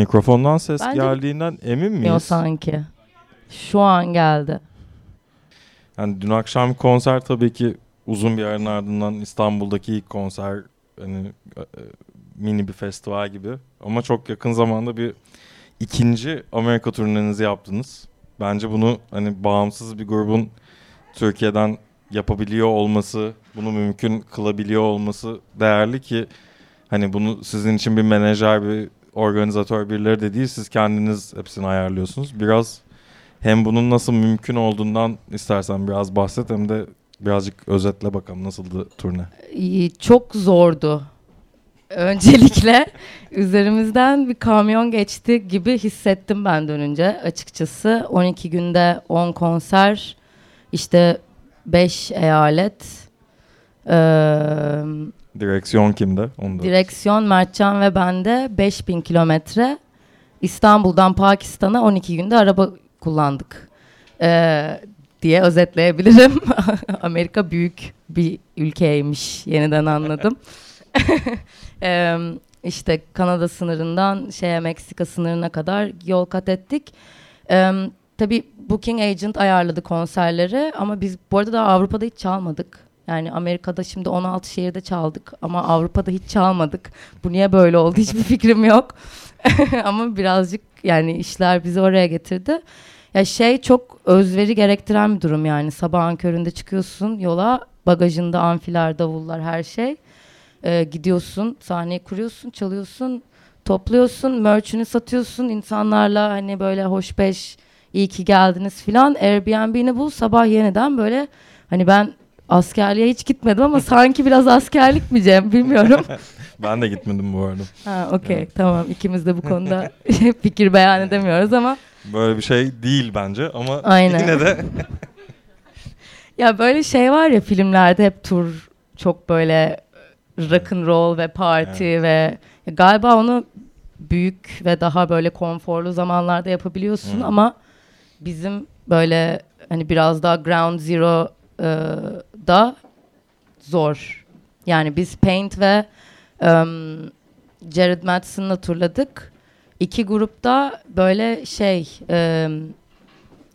Mikrofondan ses Bence- geldiğinden emin miyiz? Yok sanki. Şu an geldi. Yani dün akşam konser tabii ki uzun bir aranın ardından İstanbul'daki ilk konser hani e, e, mini bir festival gibi ama çok yakın zamanda bir ikinci Amerika turnenizi yaptınız. Bence bunu hani bağımsız bir grubun Türkiye'den yapabiliyor olması, bunu mümkün kılabiliyor olması değerli ki hani bunu sizin için bir menajer, bir organizatör birileri de değil siz kendiniz hepsini ayarlıyorsunuz. Biraz hem bunun nasıl mümkün olduğundan istersen biraz bahset hem de birazcık özetle bakalım nasıldı turne. İyi, Çok zordu. Öncelikle üzerimizden bir kamyon geçti gibi hissettim ben dönünce açıkçası. 12 günde 10 konser, işte 5 eyalet, eee, Direksiyon kimde? Onu da. direksiyon Mertcan ve bende 5000 kilometre. İstanbul'dan Pakistan'a 12 günde araba kullandık Eee, diye özetleyebilirim. Amerika büyük bir ülkeymiş yeniden anladım. Eee işte Kanada sınırından şeye Meksika sınırına kadar yol kat ettik. Eee tabii booking agent ayarladı konserleri ama biz bu arada daha Avrupa'da hiç çalmadık. Yani Amerika'da şimdi 16 şehirde çaldık ama Avrupa'da hiç çalmadık. Bu niye böyle oldu hiçbir fikrim yok. ama birazcık yani işler bizi oraya getirdi. Ya şey çok özveri gerektiren bir durum yani. Sabahın köründe çıkıyorsun yola, bagajında amfiler, davullar her şey. Ee, gidiyorsun, sahneyi kuruyorsun, çalıyorsun, topluyorsun, merch'ünü satıyorsun. insanlarla hani böyle hoş beş, iyi ki geldiniz filan. Airbnb'ni bul, sabah yeniden böyle hani ben askerliğe hiç gitmedim ama sanki biraz askerlik mi Cem bilmiyorum. Ben de gitmedim bu arada. ha okey tamam ikimiz de bu konuda fikir beyan edemiyoruz ama Böyle bir şey değil bence ama Aynen. yine de Ya böyle şey var ya filmlerde hep tur çok böyle rock and roll ve party ve galiba onu büyük ve daha böyle konforlu zamanlarda yapabiliyorsun Hı. ama bizim böyle hani biraz daha ground zero e, da zor. Yani biz Paint ve em, Jared Madsen'la turladık. İki grupta böyle şey em,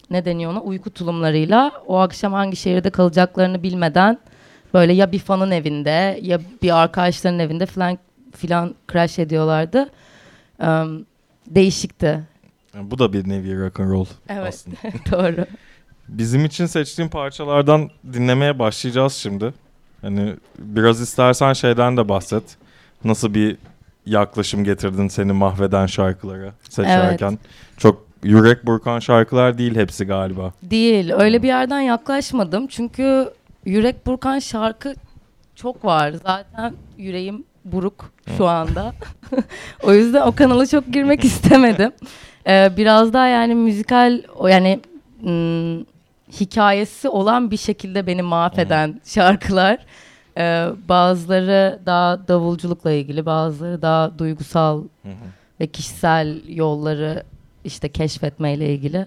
ne deniyor ona uyku tulumlarıyla o akşam hangi şehirde kalacaklarını bilmeden böyle ya bir fanın evinde ya bir arkadaşların evinde falan filan crash ediyorlardı. Em, değişikti. Yani bu da bir nevi rock and roll Evet. aslında. Doğru. Bizim için seçtiğim parçalardan dinlemeye başlayacağız şimdi. Hani biraz istersen şeyden de bahset. Nasıl bir yaklaşım getirdin seni mahveden şarkılara seçerken. Çok yürek burkan şarkılar değil hepsi galiba. Değil. Öyle bir yerden yaklaşmadım. Çünkü yürek burkan şarkı çok var. Zaten yüreğim buruk şu anda. o yüzden o kanala çok girmek istemedim. Ee, biraz daha yani müzikal yani ım, hikayesi olan bir şekilde beni mahveden şarkılar. Ee, bazıları daha davulculukla ilgili, bazıları daha duygusal ve kişisel yolları işte keşfetmeyle ilgili.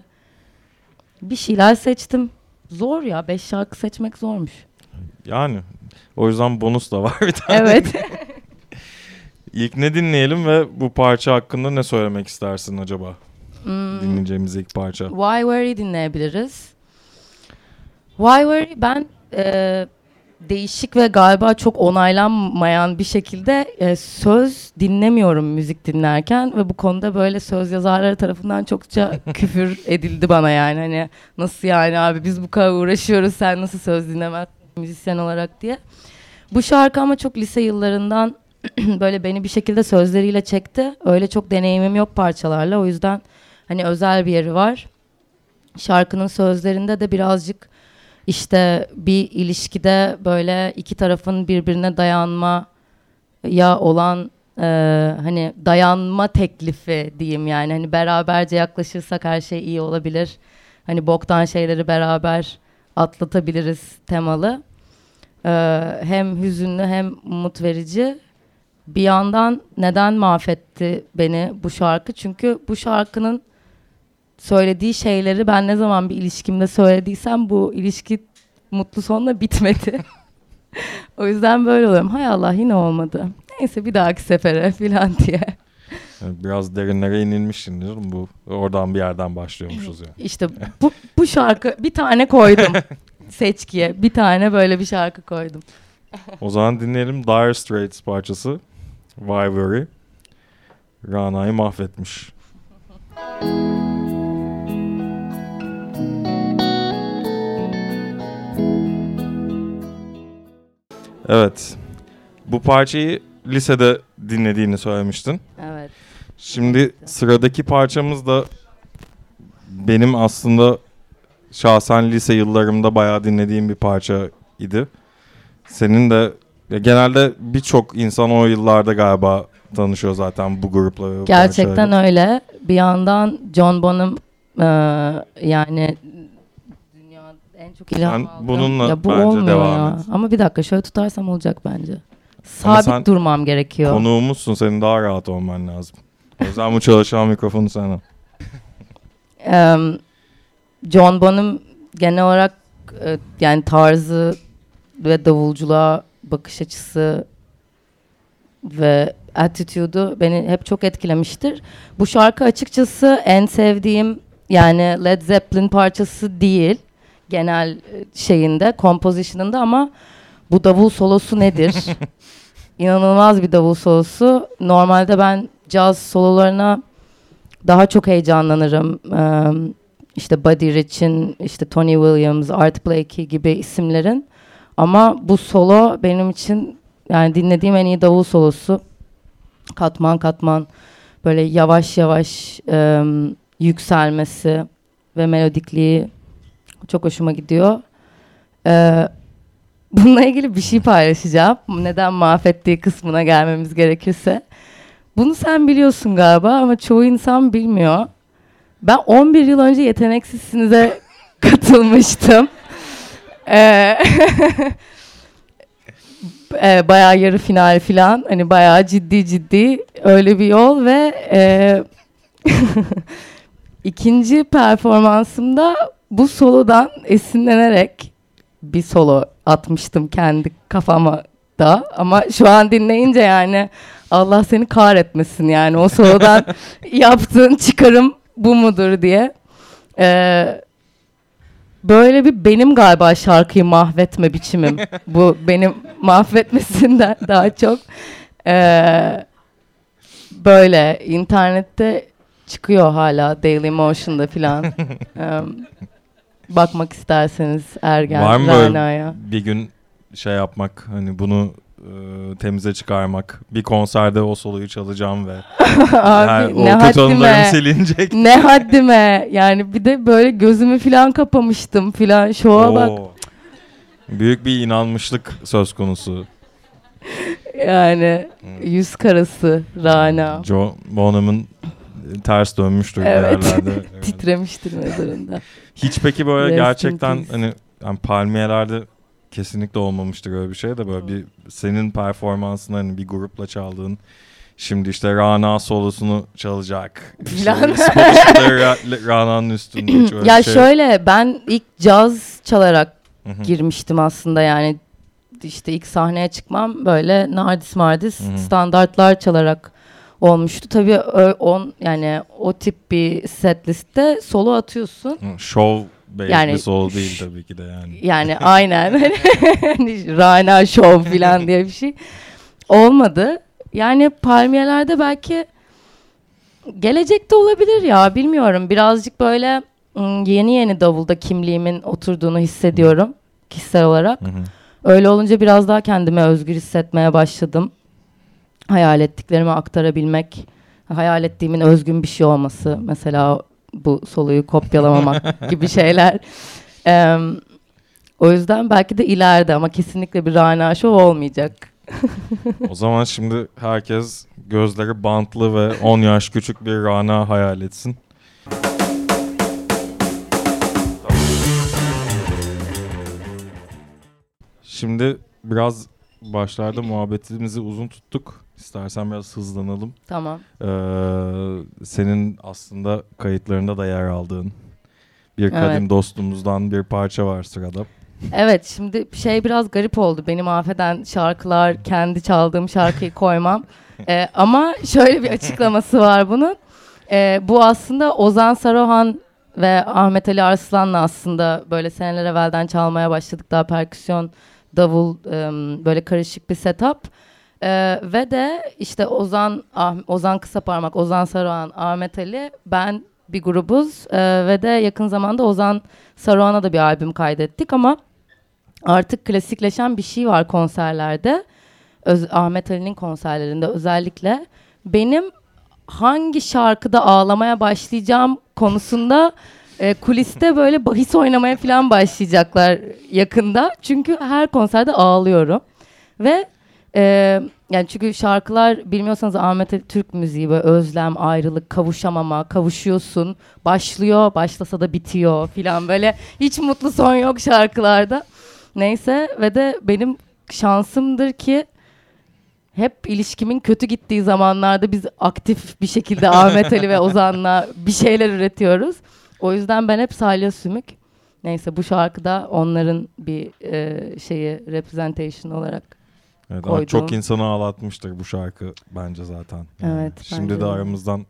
Bir şeyler seçtim. Zor ya. Beş şarkı seçmek zormuş. Yani o yüzden bonus da var bir tane. Evet. İlk ne dinleyelim ve bu parça hakkında ne söylemek istersin acaba? Hmm, Dinleyeceğimiz ilk parça. Why Worry dinleyebiliriz. Why Worry ben e, değişik ve galiba çok onaylanmayan bir şekilde e, söz dinlemiyorum müzik dinlerken ve bu konuda böyle söz yazarları tarafından çokça küfür edildi bana yani hani nasıl yani abi biz bu kadar uğraşıyoruz sen nasıl söz dinlemezsin müzisyen olarak diye. Bu şarkı ama çok lise yıllarından böyle beni bir şekilde sözleriyle çekti. Öyle çok deneyimim yok parçalarla o yüzden hani özel bir yeri var. Şarkının sözlerinde de birazcık işte bir ilişkide böyle iki tarafın birbirine dayanma ya olan e, hani dayanma teklifi diyeyim yani hani beraberce yaklaşırsak her şey iyi olabilir. Hani boktan şeyleri beraber atlatabiliriz temalı. E, hem hüzünlü hem umut verici. Bir yandan neden mahvetti beni bu şarkı? Çünkü bu şarkının söylediği şeyleri ben ne zaman bir ilişkimde söylediysem bu ilişki mutlu sonla bitmedi. o yüzden böyle oluyorum. Hay Allah yine olmadı. Neyse bir dahaki sefere falan diye. Biraz derinlere inilmişsindir. Bu oradan bir yerden başlıyormuşuz yani. İşte bu, bu şarkı bir tane koydum seçkiye. Bir tane böyle bir şarkı koydum. O zaman dinleyelim Dire Straits parçası Why Worry. Rana'yı mahvetmiş. Evet. Bu parçayı lisede dinlediğini söylemiştin. Evet. Şimdi sıradaki parçamız da benim aslında şahsen lise yıllarımda bayağı dinlediğim bir parça idi. Senin de ya genelde birçok insan o yıllarda galiba tanışıyor zaten bu grupla. Gerçekten parçayla. öyle. Bir yandan John Bonham e, yani en çok ilham Ben aldığım- bununla ya bu bence olmuyor devam ya. et. Ama bir dakika şöyle tutarsam olacak bence. Sabit sen durmam gerekiyor. Konuğumuzsun senin daha rahat olman lazım. O yüzden bu çalışan mikrofonu sana. Em, John Bonham genel olarak e, yani tarzı ve davulculuğa bakış açısı ve attitude'u beni hep çok etkilemiştir. Bu şarkı açıkçası en sevdiğim yani Led Zeppelin parçası değil genel e, şeyinde, composition'ında ama bu davul solosu nedir? İnanılmaz bir davul solosu. Normalde ben caz sololarına daha çok heyecanlanırım. Eee işte Buddy Rich'in, işte Tony Williams, Art Blakey gibi isimlerin. Ama bu solo benim için yani dinlediğim en iyi davul solosu. Katman katman böyle yavaş yavaş eee, yükselmesi ve melodikliği çok hoşuma gidiyor. Eee, bununla ilgili bir şey paylaşacağım. Neden mahvettiği kısmına gelmemiz gerekirse. Bunu sen biliyorsun galiba ama çoğu insan bilmiyor. Ben 11 yıl önce Yeteneksizsinize katılmıştım. Ee, e, bayağı yarı final falan. Hani bayağı ciddi ciddi öyle bir yol ve e, ikinci performansımda bu solodan esinlenerek bir solo atmıştım kendi kafama da. Ama şu an dinleyince yani Allah seni kahretmesin yani o solodan yaptığın çıkarım bu mudur diye. Ee, böyle bir benim galiba şarkıyı mahvetme biçimim. bu benim mahvetmesinden daha çok. Ee, böyle internette çıkıyor hala Daily Motion'da filan. Ee, bakmak isterseniz Ergen Var mı Rana'ya. bir gün şey yapmak hani bunu e, temize çıkarmak. Bir konserde o soloyu çalacağım ve her, Abi o ne kötü anılarım silinecek. ne haddime. Yani bir de böyle gözümü filan kapamıştım filan. Şova bak. Oo. Büyük bir inanmışlık söz konusu. Yani Hmm. yüz karası Rana. Joe Bonham'ın ters dönmüştür Evet. bir yerlerde. Evet. Titremiştir mezarında. Hiç peki böyle gerçekten hani yani palmiyelerde kesinlikle olmamıştır öyle bir şey de böyle bir senin performansını hani bir grupla çaldığın şimdi işte Rana solosunu çalacak. İşte Rana'nın üstünde ya şey. şöyle ben ilk caz çalarak girmiştim aslında yani işte ilk sahneye çıkmam böyle nardis mardis standartlar çalarak olmuştu. Tabii on yani o tip bir set liste solo atıyorsun. Based Yani solo değil tabii ki de yani. Yani aynen. Hani Rana Show falan diye bir şey olmadı. Yani palmiyelerde belki gelecekte olabilir ya bilmiyorum. Birazcık böyle yeni yeni davulda kimliğimin oturduğunu hissediyorum kişisel olarak. Hı hı. Öyle olunca biraz daha kendime özgür hissetmeye başladım. Hayal ettiklerimi aktarabilmek, hayal ettiğimin özgün bir şey olması. Mesela bu soluyu kopyalamamak gibi şeyler. Em, o yüzden belki de ileride ama kesinlikle bir Rana Show olmayacak. O zaman şimdi herkes gözleri bantlı ve 10 yaş küçük bir Rana hayal etsin. Şimdi biraz başlarda muhabbetimizi uzun tuttuk. İstersen biraz hızlanalım. Tamam. Ee, senin aslında kayıtlarında da yer aldığın bir Evet. kadim dostumuzdan bir parça var sırada. Evet şimdi şey biraz garip oldu. Beni mahveden şarkılar, kendi çaldığım şarkıyı koymam. Ee, ama şöyle bir açıklaması var bunun. Ee, bu aslında Ozan Saruhan ve Ahmet Ali Arslan'la aslında böyle seneler evvelden çalmaya başladık. Daha perküsyon, davul em, böyle karışık bir setup. Ee, ve de işte Ozan Ah- Ozan Kısaparmak, Ozan Saruhan, Ahmet Ali, ben bir grubuz Ee, ve de yakın zamanda Ozan Saruhan'a da bir albüm kaydettik ama artık klasikleşen bir şey var konserlerde. Öz- Ahmet Ali'nin konserlerinde özellikle benim hangi şarkıda ağlamaya başlayacağım konusunda e, kuliste böyle bahis oynamaya falan başlayacaklar yakında. Çünkü her konserde ağlıyorum. Ve e, yani çünkü şarkılar bilmiyorsanız Ahmet Türk müziği böyle özlem, ayrılık, kavuşamama, kavuşuyorsun, başlıyor, başlasa da bitiyor filan böyle hiç mutlu son yok şarkılarda. Neyse ve de benim şansımdır ki hep ilişkimin kötü gittiği zamanlarda biz aktif bir şekilde Ahmet Ali ve Ozan'la bir şeyler üretiyoruz. O yüzden ben hep Salya Sümük. Neyse bu şarkıda onların bir e, şeyi representation olarak. Evet, ama Koydum. çok insanı ağlatmıştır bu şarkı bence zaten. Evet, Şimdi de de. aramızdan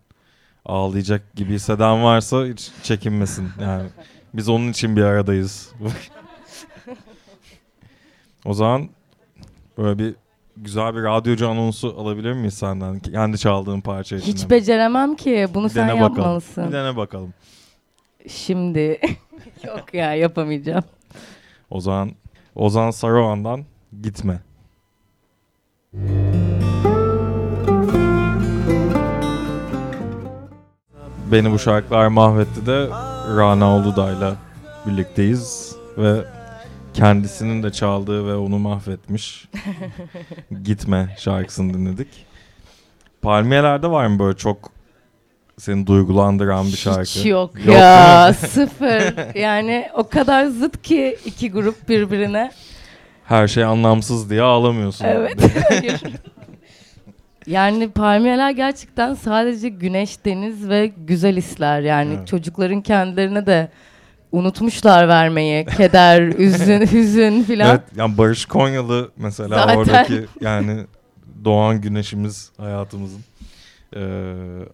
ağlayacak gibi hisseden varsa hiç çekinmesin. Yani biz onun için bir aradayız. o zaman böyle bir güzel bir radyocu anonsu alabilir miyiz senden? Kendi çaldığın parça için. Hiç beceremem ki bunu Bir sen dene bakalım. yapmalısın. Bir dene bakalım. Şimdi yok ya yapamayacağım. O zaman Ozan Saruhan'dan gitme. Beni bu şarkılar mahvetti de Rana Uludağ'la birlikteyiz ve kendisinin de çaldığı ve onu mahvetmiş Gitme şarkısını dinledik. Palmiyeler'de var mı böyle çok seni duygulandıran bir şarkı? Hiç yok, Yok ya sıfır. Yani o kadar zıt ki iki grup birbirine. Her şey anlamsız diye ağlamıyorsun. Evet. yani palmiyeler gerçekten sadece güneş, deniz ve güzel hisler. Yani Evet. çocukların kendilerine de unutmuşlar vermeyi. Keder, üzün, hüzün filan. Evet yani Barış Konyalı mesela Zaten. oradaki yani doğan güneşimiz hayatımızın. Ee,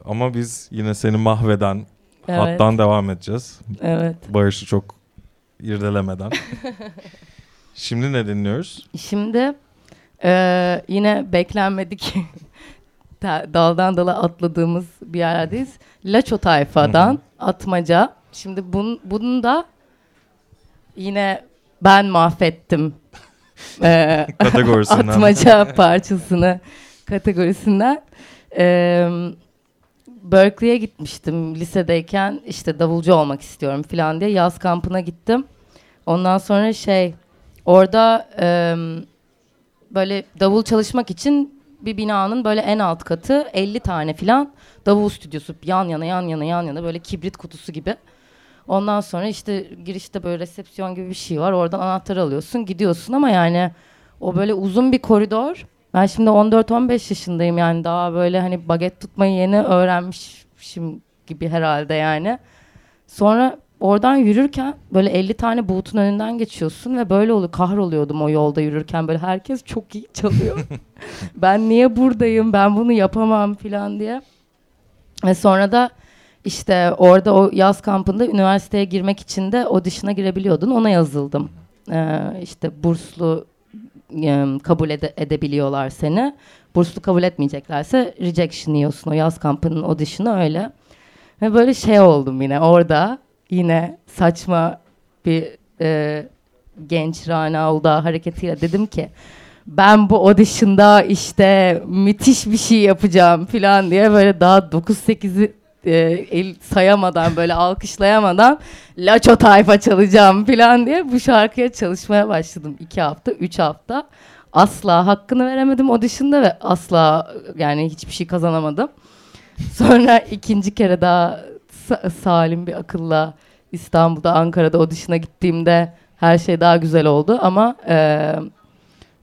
ama biz yine seni mahveden Evet, hattan devam edeceğiz. evet. Barış'ı çok irdelemeden. Şimdi ne dinliyoruz? Şimdi eee, yine beklenmedik da- daldan dala atladığımız bir yerdeyiz. Laço tayfadan Atmaca. Şimdi bun, bunu da yine ben mahvettim. Eee, Kategorisinden. Atmaca parçasını kategorisinden. Eee Berkeley'e gitmiştim lisedeyken işte davulcu olmak istiyorum falan diye yaz kampına gittim. Ondan sonra şey orada eee, böyle davul çalışmak için bir binanın böyle en alt katı 50 tane falan davul stüdyosu yan yana yan yana yan yana böyle kibrit kutusu gibi. Ondan sonra işte girişte böyle resepsiyon gibi bir şey var. Oradan anahtarı alıyorsun, gidiyorsun ama yani o böyle uzun bir koridor. Ben şimdi 14-15 yaşındayım yani daha böyle hani baget tutmayı yeni öğrenmişim gibi herhalde yani. Sonra oradan yürürken böyle 50 tane buğutun önünden geçiyorsun ve böyle oluyor. Kahroluyordum o yolda yürürken böyle herkes çok iyi çalıyor. ben niye buradayım? Ben bunu yapamam falan diye. Ve sonra da işte orada o yaz kampında üniversiteye girmek için de audition'a girebiliyordun. Ona yazıldım. Ee, işte burslu e, kabul ede- edebiliyorlar seni. Burslu kabul etmeyeceklerse rejection yiyorsun. O yaz kampının audition'ı öyle. Ve böyle şey oldum yine orada. Yine saçma bir e, genç Rana Uludağ hareketiyle dedim ki ben bu audition'da işte müthiş bir şey yapacağım falan diye böyle daha 9-8'i e, el sayamadan böyle alkışlayamadan Laço tayfa çalacağım falan diye bu şarkıya çalışmaya başladım. iki hafta, üç hafta. Asla hakkını veremedim audition'da ve asla yani hiçbir şey kazanamadım. Sonra ikinci kere daha salim bir akılla İstanbul'da, Ankara'da audition'a gittiğimde her şey daha güzel oldu. Ama e,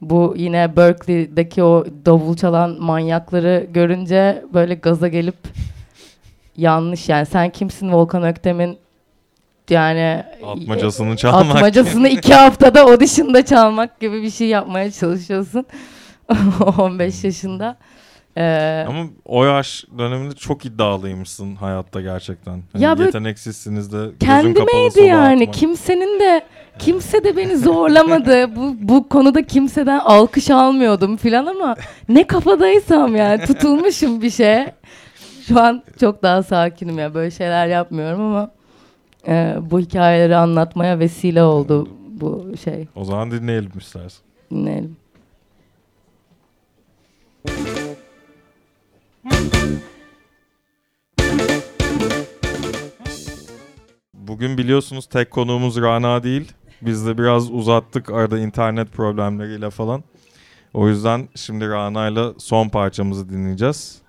bu yine Berkeley'deki o davul çalan manyakları görünce böyle gaza gelip yanlış. Yani sen kimsin Volkan Öktem'in yani Atmacasını çalmak. atmacasını iki haftada audition'da çalmak gibi bir şey yapmaya çalışıyorsun. 15 yaşında Ee, Ama o yaş döneminde çok iddialıymışsın hayatta gerçekten. Hani Ya yeteneksizsiniz de kendimeydi yani. atma. Kimsenin de kimse de beni zorlamadı. bu bu konuda kimseden alkış almıyordum filan ama ne kafadaysam yani tutulmuşum bir şeye. Şu an çok daha sakinim ya. Böyle şeyler yapmıyorum ama e, bu hikayeleri anlatmaya vesile oldu bu şey. O zaman dinleyelim istersen. Dinleyelim. Bugün biliyorsunuz tek konuğumuz Rana değil. Biz de biraz uzattık arada internet problemleriyle falan. O yüzden şimdi Rana'yla son parçamızı dinleyeceğiz.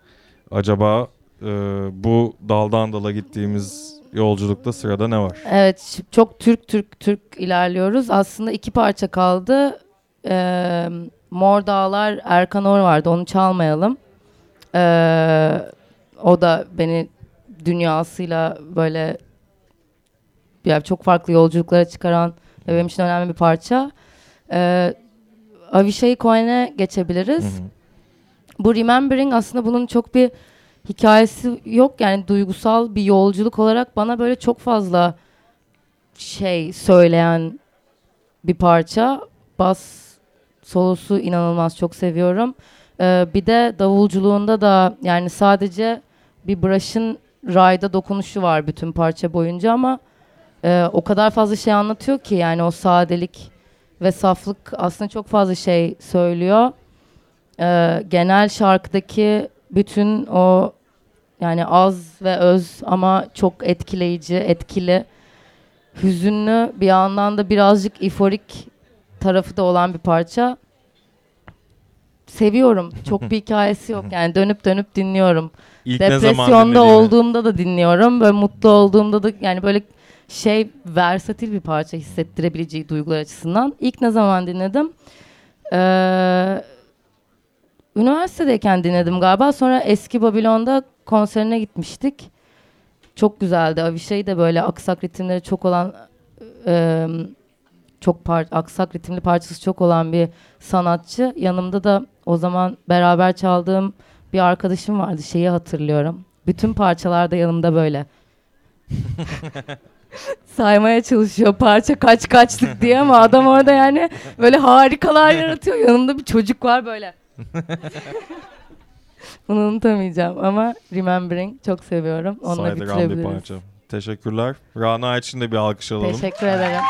Acaba e, bu daldan dala gittiğimiz yolculukta sırada ne var? Evet çok Türk Türk Türk ilerliyoruz. Aslında iki parça kaldı. Ee, Mor Dağlar Erkan Or vardı onu çalmayalım. Ee, o da beni dünyasıyla böyle ya çok farklı yolculuklara çıkaran ve benim için önemli bir parça. Ee, Avishai Cohen'e geçebiliriz. Hı hı. Bu Remembering aslında bunun çok bir hikayesi yok. Yani duygusal bir yolculuk olarak bana böyle çok fazla şey söyleyen bir parça. Bas solosu inanılmaz çok seviyorum. Ee, bir de davulculuğunda da yani sadece bir brush'ın rayda dokunuşu var bütün parça boyunca ama e, o kadar fazla şey anlatıyor ki yani o sadelik ve saflık aslında çok fazla şey söylüyor. Ee, genel şarkıdaki bütün o yani az ve öz ama çok etkileyici, etkili, hüzünlü bir yandan da birazcık iforik tarafı da olan bir parça. Seviyorum. Çok bir hikayesi yok yani dönüp dönüp dinliyorum. İlk ne zaman Depresyonda olduğumda da dinliyorum. Böyle mutlu olduğumda da yani böyle şey versatil bir parça hissettirebileceği duygular açısından. İlk ne zaman dinledim? Ee, üniversitedeyken dinledim galiba. Sonra Eski Babilon'da konserine gitmiştik. Çok güzeldi. Avishai de böyle aksak ritimleri çok olan e, çok par aksak ritimli parçası çok olan bir sanatçı. Yanımda da o zaman beraber çaldığım bir arkadaşım vardı. Şeyi hatırlıyorum. Bütün parçalarda yanımda böyle. Saymaya çalışıyor parça kaç kaçlık diye ama adam orada yani böyle harikalar yaratıyor. Yanımda bir çocuk var böyle. Bunu unutamayacağım ama Remembering çok seviyorum. Onunla Saydıran bir parça. Teşekkürler. Rana için de bir alkış alalım. Teşekkür ederim.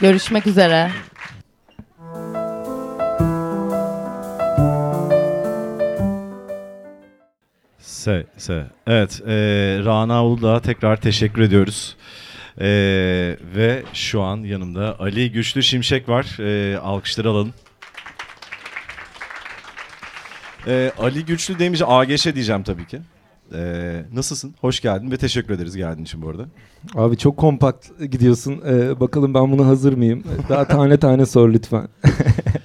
Görüşmek üzere. Se, se. Evet, e, Rana Uludağ'a tekrar teşekkür ediyoruz. E, ve şu an yanımda Ali Güçlü Şimşek var. E, alkışları alalım. E, Ali Güçlü demiş, AGŞ diyeceğim tabii ki. E, nasılsın? Hoş geldin ve teşekkür ederiz geldiğin için bu arada. Abi çok kompakt gidiyorsun. Ee, bakalım ben buna hazır mıyım? Daha tane tane sor lütfen.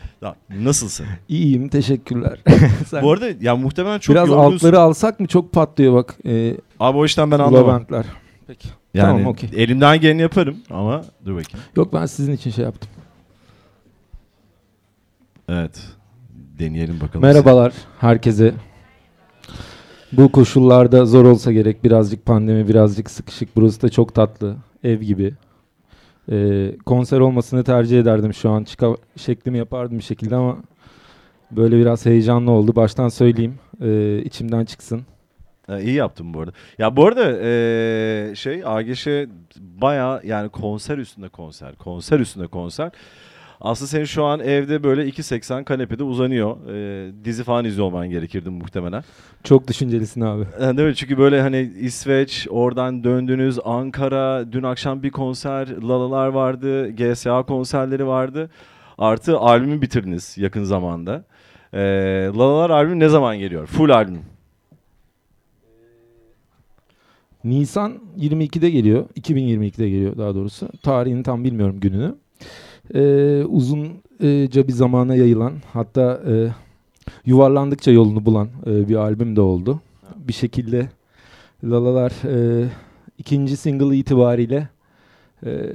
Nasılsın? İyiyim teşekkürler. Sen bu arada ya muhtemelen çok biraz yorgunsun. altları alsak mı? Çok patlıyor bak. Ee, Abi o işten ben anlamam. Leventler. Peki. Yani Tamam, okey. elimden geleni yaparım ama dur bakayım. Yok ben sizin için şey yaptım. Evet. Deneyelim bakalım. Merhabalar herkese. Bu koşullarda zor olsa gerek birazcık pandemi birazcık sıkışık. Burası da çok tatlı. Ev gibi. Ee, konser olmasını tercih ederdim şu an. Çıka şeklimi yapardım bir şekilde ama böyle biraz heyecanlı oldu. Baştan söyleyeyim. Ee, içimden çıksın. Ha, iyi yaptın bu arada. Ya bu arada eee, şey AGŞ baya yani konser üstünde konser, konser üstünde konser. Aslında senin şu an evde böyle 2.80 kanepede uzanıyor. Eee, dizi falan izliyor olman gerekirdi muhtemelen. Çok düşüncelisin abi. Yani değil mi? Çünkü böyle hani İsveç, oradan döndünüz, Ankara, dün akşam bir konser, Lalalar vardı, GSA konserleri vardı. Artı albümü bitirdiniz yakın zamanda. Eee Lalalar albümü ne zaman geliyor? Full albüm. Nisan 22'de geliyor. 2022'de geliyor daha doğrusu. Tarihini tam bilmiyorum gününü. Ee, uzunca bir zamana yayılan hatta e, yuvarlandıkça yolunu bulan e, bir albüm de oldu. Bir şekilde Lalalar e, ikinci single itibariyle e,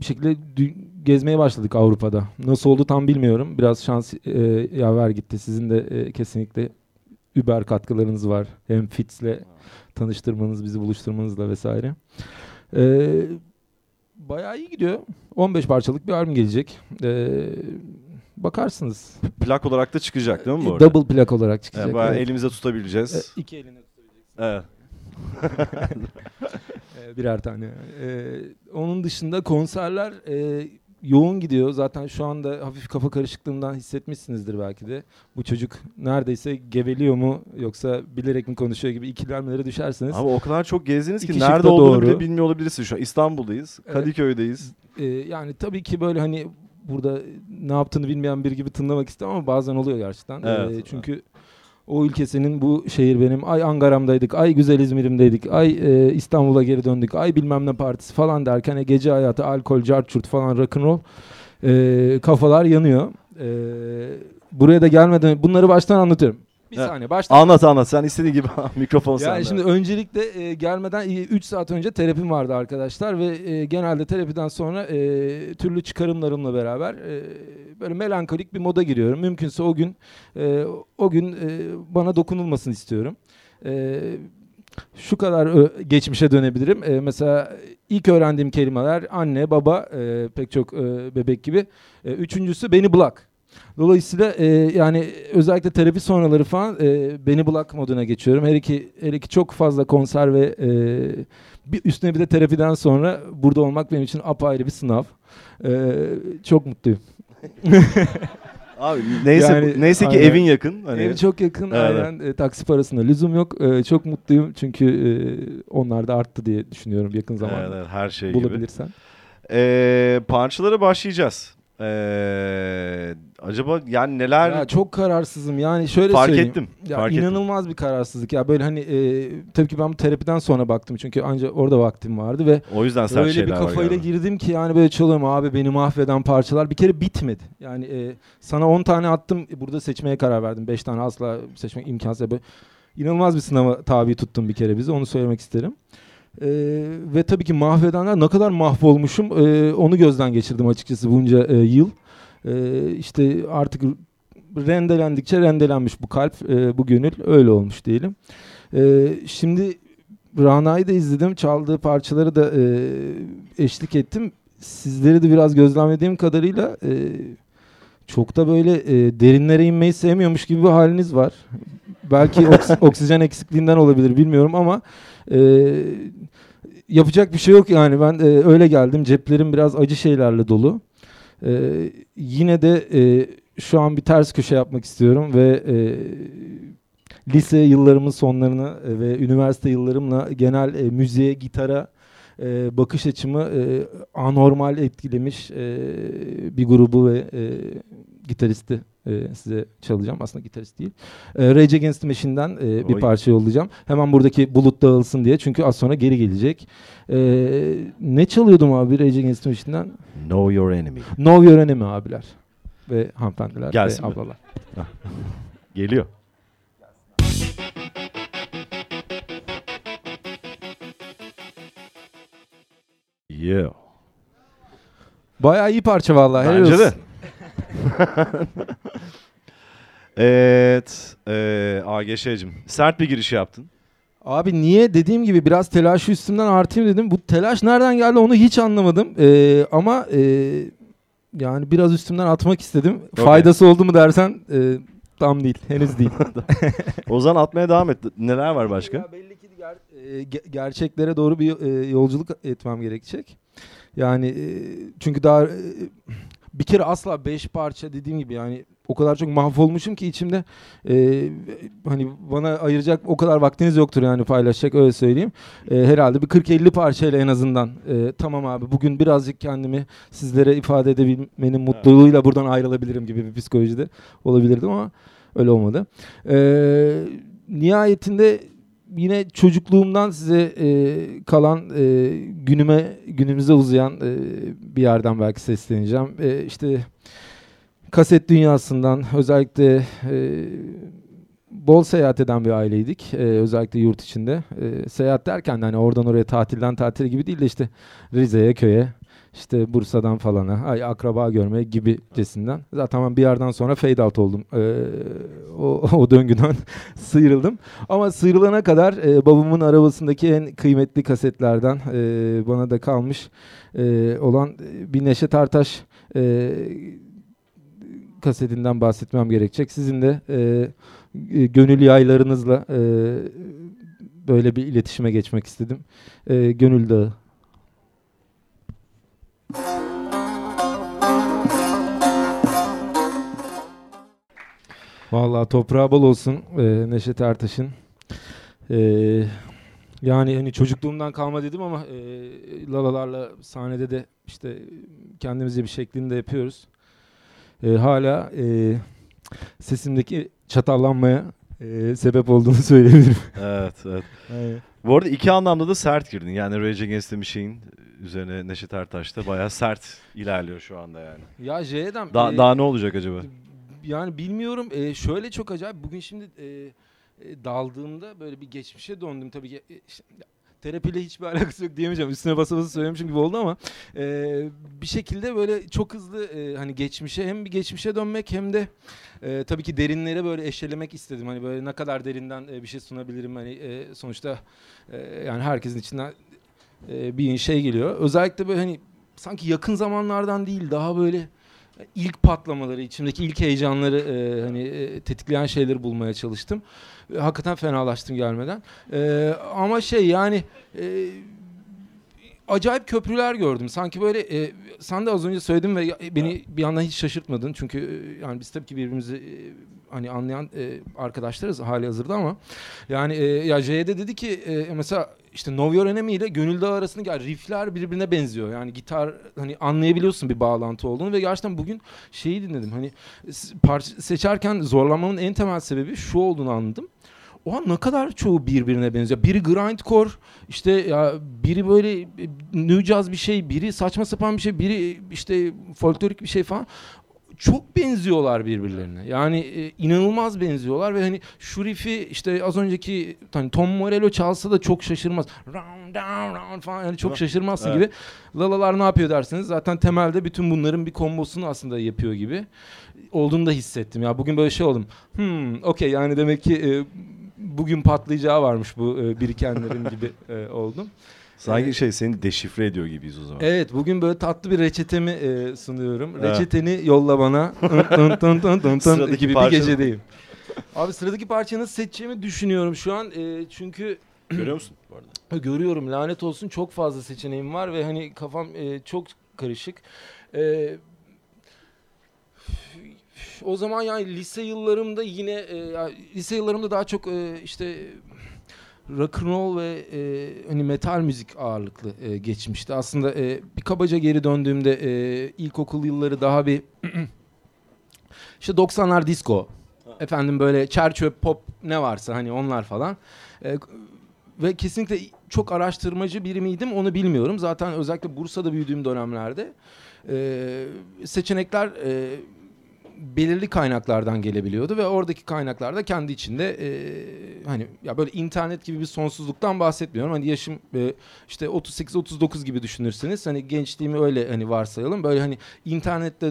bir şekilde gezmeye başladık Avrupa'da. Nasıl oldu tam bilmiyorum. Biraz şans e, yaver gitti. Sizin de e, kesinlikle Uber katkılarınız var. Hem Fitz'le tanıştırmanız, bizi buluşturmanızla vesaire. E, bayağı iyi gidiyor. 15 parçalık bir albüm gelecek. E, bakarsınız. Plak olarak da çıkacak değil mi bu arada? Double plak olarak çıkacak. Yani bayağı evet. elimize tutabileceğiz. E, iki eline Evet. e, birer tane. E, onun dışında konserler e, yoğun gidiyor. Zaten şu anda hafif kafa karışıklığından hissetmişsinizdir belki de. Bu çocuk neredeyse geveliyor mu yoksa bilerek mi konuşuyor gibi ikilemlere düşerseniz. Ama o kadar çok gezdiniz ki İki nerede olduğunu doğru. bile bilmiyor olabilirsiniz şu an. İstanbul'dayız, Evet. Kadıköy'deyiz. E, yani tabii ki böyle hani burada ne yaptığını bilmeyen biri gibi tınlamak istemem ama bazen oluyor gerçekten. Evet. E, çünkü o ülke senin, bu şehir benim. Ay Ankara'mdaydık, ay güzel İzmir'imdeydik, ay e, İstanbul'a geri döndük, ay bilmem ne partisi falan derken e, gece hayatı, alkol, carçurt falan rock'n'roll e, kafalar yanıyor. E, buraya da gelmeden bunları baştan anlatıyorum. Bir Evet. saniye baştan. Anlat anlat. Sen istediğin gibi mikrofon Yani sende. şimdi öncelikle e, gelmeden 3 saat önce terapim vardı arkadaşlar ve e, genelde terapiden sonra e, türlü çıkarımlarımla beraber e, böyle melankolik bir moda giriyorum. Mümkünse o gün e, o gün e, bana dokunulmasını istiyorum. E, şu kadar ö- geçmişe dönebilirim. E, mesela ilk öğrendiğim kelimeler anne, baba, e, pek çok e, bebek gibi. E, üçüncüsü beni bırak. Dolayısıyla e, yani özellikle terapi sonraları falan e, beni bırak moduna geçiyorum. Her iki, her iki çok fazla konser ve e, bir üstüne bir de terapiden sonra burada olmak benim için apayrı bir sınav. E, çok mutluyum. Abi neyse Yani, neyse ki aynen. evin yakın. Hani Ev çok yakın. Evet. Aynen e, taksi parasına lüzum yok. E, çok mutluyum çünkü e, onlar da arttı diye düşünüyorum yakın zamanda. Evet, her şey gibi. Bulabilirsen. Ee, punchlara başlayacağız. Ee, acaba yani neler Ya çok kararsızım. Yani şöyle fark söyleyeyim. ettim. Ya fark ettim. inanılmaz bir kararsızlık. Ya böyle hani e, tabii ki ben bu terapiden sonra baktım çünkü ancak orada vaktim vardı ve O yüzden sert öyle bir var kafayla galiba. girdim ki yani böyle çalıyorum abi beni mahveden parçalar bir kere bitmedi. Yani e, sana 10 tane attım burada seçmeye karar verdim. 5 tane asla seçmek imkansız. Böyle inanılmaz bir sınava tabi tuttum bir kere bizi onu söylemek isterim. E, ve tabii ki mahvedenler ne kadar mahvolmuşum e, onu gözden geçirdim açıkçası bunca e, yıl. E, işte artık rendelendikçe rendelenmiş bu kalp, e, bu gönül öyle olmuş diyelim. E, şimdi Rana'yı da izledim, çaldığı parçaları da e, eşlik ettim. Sizleri de biraz gözlemlediğim kadarıyla e, çok da böyle e, derinlere inmeyi sevmiyormuş gibi bir haliniz var. Belki oks- oksijen eksikliğinden olabilir bilmiyorum ama e, yapacak bir şey yok yani ben e, öyle geldim. Ceplerim biraz acı şeylerle dolu. E, yine de e, şu an bir ters köşe yapmak istiyorum ve e, lise yıllarımın sonlarını e, ve üniversite yıllarımla genel e, müziğe, gitara e, bakış açımı e, anormal etkilemiş e, bir grubu ve e, gitaristi e, size çalacağım. Aslında gitarist değil. E, Rage Against the Machine'den e, bir Oy. parça yollayacağım. Hemen buradaki bulut dağılsın diye. Çünkü az sonra geri gelecek. E, ne çalıyordum abi Rage Against the Machine'den? Know your enemy. Know Your Enemy abiler ve hanımefendiler Gelsin ve mi? ablalar. Geliyor. Yeah. Bayağı iyi parça vallahi. Bence de. evet. E, AGŞ'cim. Sert bir giriş yaptın. Abi niye dediğim gibi biraz telaşı üstümden artıyım dedim. Bu telaş nereden geldi onu hiç anlamadım. Ee, ama e, yani biraz üstümden atmak istedim. Okey. Faydası oldu mu dersen e, tam değil. Henüz değil. O zaman atmaya devam et. Neler var başka? Ya belli ki ger- e, ge- gerçeklere doğru bir e, yolculuk etmem gerekecek. Yani e, çünkü daha e, bir kere asla beş parça dediğim gibi yani o kadar çok mahvolmuşum ki içimde e, hani bana ayıracak o kadar vaktiniz yoktur yani paylaşacak öyle söyleyeyim. E, herhalde bir 40-50 parçayla en azından e, tamam abi bugün birazcık kendimi sizlere ifade edebilmenin mutluluğuyla buradan ayrılabilirim gibi bir psikolojide olabilirdim ama öyle olmadı. E, nihayetinde yine çocukluğumdan size e, kalan e, günüme günümüze uzayan e, bir yerden belki sesleneceğim. E, işte kaset dünyasından özellikle e, bol seyahat eden bir aileydik. E, özellikle yurt içinde. E, seyahat derken de hani oradan oraya tatilden tatile gibi değil de işte Rize'ye, köye, işte Bursa'dan falana, ay akraba görmeye gibicesinden. Zaten ben bir yerden sonra fade out oldum. Ee, o, o döngüden sıyrıldım. Ama sıyrılana kadar e, babamın arabasındaki en kıymetli kasetlerden e, bana da kalmış e, olan bir Neşet Ertaş e, kasetinden bahsetmem gerekecek. Sizin de e, e, gönül yaylarınızla e, böyle bir iletişime geçmek istedim. E, gönül Dağı. Vallahi toprağı bol olsun e, Neşet Ertaş'ın. E, yani hani çocukluğumdan kalma dedim ama e, lalalarla sahnede de işte kendimize bir şeklinde yapıyoruz. E, hala e, sesimdeki çatallanmaya e, sebep olduğunu söyleyebilirim. Evet, evet. Aynen. Bu arada iki anlamda da sert girdin. Yani Rage Against the Machine üzerine Neşet Ertaş da bayağı sert ilerliyor şu anda yani. Ya J'den Da, e, daha ne olacak acaba? yani bilmiyorum. E, şöyle çok acayip. Bugün şimdi e, e, daldığımda böyle bir geçmişe döndüm. Tabii ki e, işte, terapiyle hiçbir alakası yok diyemeyeceğim. Üstüne basa basa söylemişim gibi oldu ama e, bir şekilde böyle çok hızlı e, hani geçmişe hem bir geçmişe dönmek hem de e, tabii ki derinlere böyle eşelemek istedim. Hani böyle ne kadar derinden e, bir şey sunabilirim? Hani e, sonuçta e, yani herkesin içinden e, bir şey geliyor özellikle böyle hani sanki yakın zamanlardan değil daha böyle ilk patlamaları, içimdeki ilk heyecanları e, hani e, tetikleyen şeyleri bulmaya çalıştım. E, hakikaten fenalaştım gelmeden. E, ama şey yani e, acayip köprüler gördüm. Sanki böyle e, sen de az önce söyledin ve ya- beni bir yandan hiç şaşırtmadın. Çünkü e, yani biz tabii ki birbirimizi e, hani anlayan e, arkadaşlarız hali hazırda ama yani e, ya J'de dedi ki e, mesela işte Know Your Enemy ile Gönül Dağı arasında yani riffler birbirine benziyor. Yani gitar hani anlayabiliyorsun bir bağlantı olduğunu ve gerçekten bugün şeyi dinledim. Hani parça seçerken zorlanmamın en temel sebebi şu olduğunu anladım. O an ne kadar çoğu birbirine benziyor. Biri grindcore, işte ya biri böyle e, new jazz bir şey, biri saçma sapan bir şey, biri işte folklorik bir şey falan. Çok benziyorlar birbirlerine. Yani e, inanılmaz benziyorlar ve hani şu riff'i işte az önceki hani Tom Morello çalsa da çok şaşırmaz. Round down round falan yani çok şaşırmazsın Evet. gibi. Lalalar ne yapıyor derseniz zaten temelde bütün bunların bir kombosunu aslında yapıyor gibi olduğunu da hissettim. Ya bugün böyle şey oldum. Hmm, okey yani demek ki e, bugün patlayacağı varmış bu e, birikenlerin gibi e, oldum. Sanki şey seni deşifre ediyor gibiyiz o zaman. Evet bugün böyle tatlı bir reçetemi e, sunuyorum. Evet. Reçeteni yolla bana. Tın tın tın tın tın Sıradaki gibi bir parça- gecedeyim. Abi sıradaki parçayı nasıl seçeceğimi düşünüyorum şu an. E, çünkü Görüyor musun bu arada? görüyorum lanet olsun çok fazla seçeneğim var ve hani kafam e, çok karışık. E, o zaman yani lise yıllarımda yine e, lise yıllarımda daha çok e, işte rock and roll ve e, hani metal müzik ağırlıklı e, geçmişti. Aslında e, bir kabaca geri döndüğümde e, ilkokul yılları daha bir işte 90'lar disco. Efendim böyle çerçöp pop ne varsa hani onlar falan. E, ve kesinlikle çok araştırmacı biri miydim onu bilmiyorum. Zaten özellikle Bursa'da büyüdüğüm dönemlerde e, seçenekler e, belirli kaynaklardan gelebiliyordu ve oradaki kaynaklar da kendi içinde e, hani ya böyle internet gibi bir sonsuzluktan bahsetmiyorum. Hani yaşım e, işte 38-39 gibi düşünürseniz hani gençliğimi öyle hani varsayalım. Böyle hani internette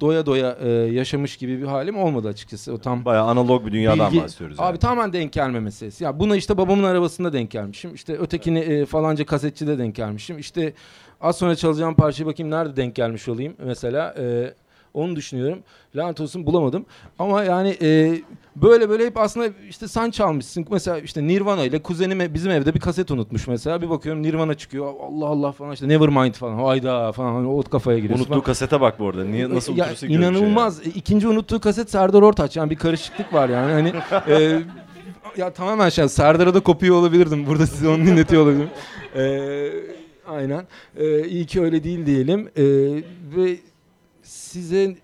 doya doya e, yaşamış gibi bir halim olmadı açıkçası. O tam Bayağı analog bir dünyadan Bilgi- bahsediyoruz. Abi yani. tamamen denk gelme meselesi. Ya buna işte babamın arabasında denk gelmişim. İşte ötekini e, falanca kasetçide denk gelmişim. İşte az sonra çalacağım parçayı bakayım nerede denk gelmiş olayım mesela. E, onu düşünüyorum. Lanet olsun bulamadım. Ama yani e, böyle böyle hep aslında işte sen çalmışsın. Mesela işte Nirvana ile kuzenim bizim evde bir kaset unutmuş mesela. Bir bakıyorum Nirvana çıkıyor. Allah Allah falan işte Nevermind falan. Hayda falan. Hani o kafaya giriyorsun. Unuttuğu kasete bak bu arada. Niye nasıl ya, şey inanılmaz. E, İkinci unuttuğu kaset Serdar Ortaç. Yani bir karışıklık var yani. Hani e, ya tamamen şey Serdar'a da kopuyor olabilirdim. Burada size onu dinletiyor olabilirim. E, aynen. E, iyi ki öyle değil diyelim. E, ve size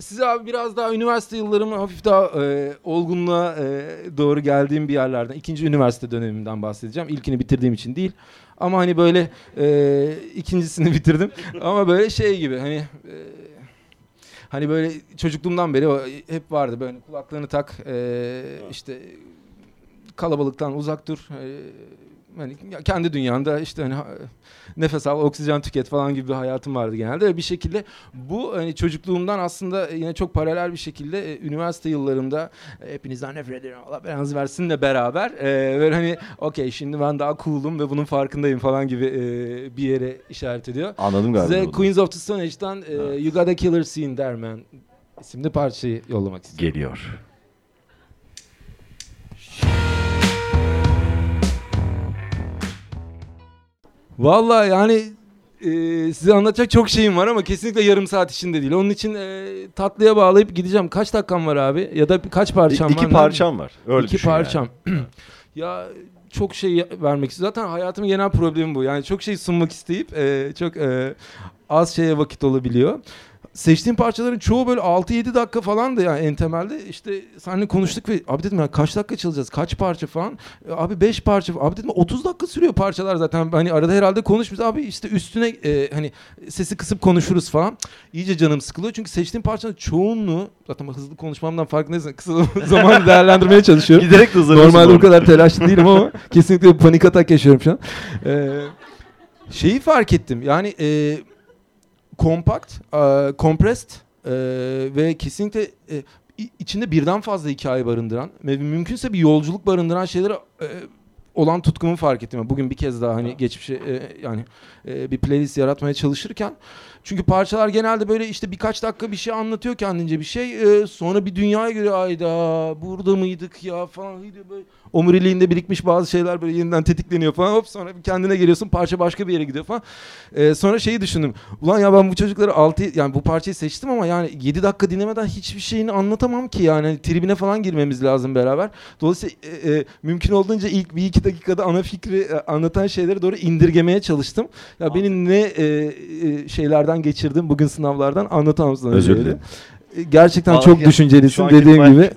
size abi biraz daha üniversite yıllarımı hafif daha e, olgunluğa e, doğru geldiğim bir yerlerden ikinci üniversite dönemimden bahsedeceğim. İlkini bitirdiğim için değil. Ama hani böyle e, ikincisini bitirdim. Ama böyle şey gibi hani e, hani böyle çocukluğumdan beri o hep vardı böyle kulaklığını tak e, işte kalabalıktan uzak dur. e, hani kendi dünyanda işte hani nefes al, oksijen tüket falan gibi bir hayatım vardı genelde. Ve bir şekilde bu hani çocukluğumdan aslında yine çok paralel bir şekilde e, üniversite yıllarımda e, hepinizden nefret ederim Allah belanızı versinle beraber e, böyle hani okey şimdi ben daha cool'um ve bunun farkındayım falan gibi e, bir yere işaret ediyor. Anladım galiba. Size. Queens of the Stone Age'den e, You Got a Killer Scene Der Man isimli parçayı yollamak istiyorum. Geliyor. Vallahi yani e, size anlatacak çok şeyim var ama kesinlikle yarım saat içinde değil. Onun için e, tatlıya bağlayıp gideceğim. Kaç dakikam var abi? Ya da kaç parçam var? İki Ne- parçam var. Öyle İki düşün yani. parçam. ya çok şey vermek istiyorum. Zaten hayatımın genel problemi bu. Yani çok şey sunmak isteyip e, çok e, az şeye vakit olabiliyor. Seçtiğim parçaların çoğu böyle 6-7 dakika falan da yani en temelde. İşte seninle konuştuk ve abi dedim ya kaç dakika çalacağız? Kaç parça falan? E, abi 5 parça abi dedim 30 dakika sürüyor parçalar zaten. Hani arada herhalde konuşmuyoruz. Abi işte üstüne e, hani sesi kısıp konuşuruz falan. İyice canım sıkılıyor çünkü seçtiğim parçanın çoğunluğu zaten hızlı konuşmamdan farkındaysan kısa zamanı değerlendirmeye çalışıyorum. Giderek de Normalde bu kadar telaşlı değilim ama kesinlikle panik atak yaşıyorum şu an. Ee, şeyi fark ettim. Yani e, kompakt, e, compressed e, ve kesinlikle e, içinde birden fazla hikaye barındıran ve mümkünse bir yolculuk barındıran şeylere e, olan tutkumu fark ettim. Bugün bir kez daha hani geçmişe e, yani e, bir playlist yaratmaya çalışırken çünkü parçalar genelde böyle işte birkaç dakika bir şey anlatıyor kendince bir şey. e, sonra bir dünyaya göre ayda burada mıydık ya falan. Böyle omuriliğinde birikmiş bazı şeyler böyle yeniden tetikleniyor falan. Hop sonra kendine geliyorsun parça başka bir yere gidiyor falan. E, sonra şeyi düşündüm. Ulan ya ben bu çocukları 6 yani bu parçayı seçtim ama yani 7 dakika dinlemeden hiçbir şeyini anlatamam ki yani. Hani tribine falan girmemiz lazım beraber. Dolayısıyla e, e, mümkün olduğunca ilk bir iki dakikada ana fikri e, anlatan şeyleri doğru indirgemeye çalıştım. Ya benim ne e, e, şeylerden geçirdim bugün sınavlardan anlatamam sana. Özür dilerim. Gerçekten Vallahi çok ya, düşüncelisin dediğim gibi.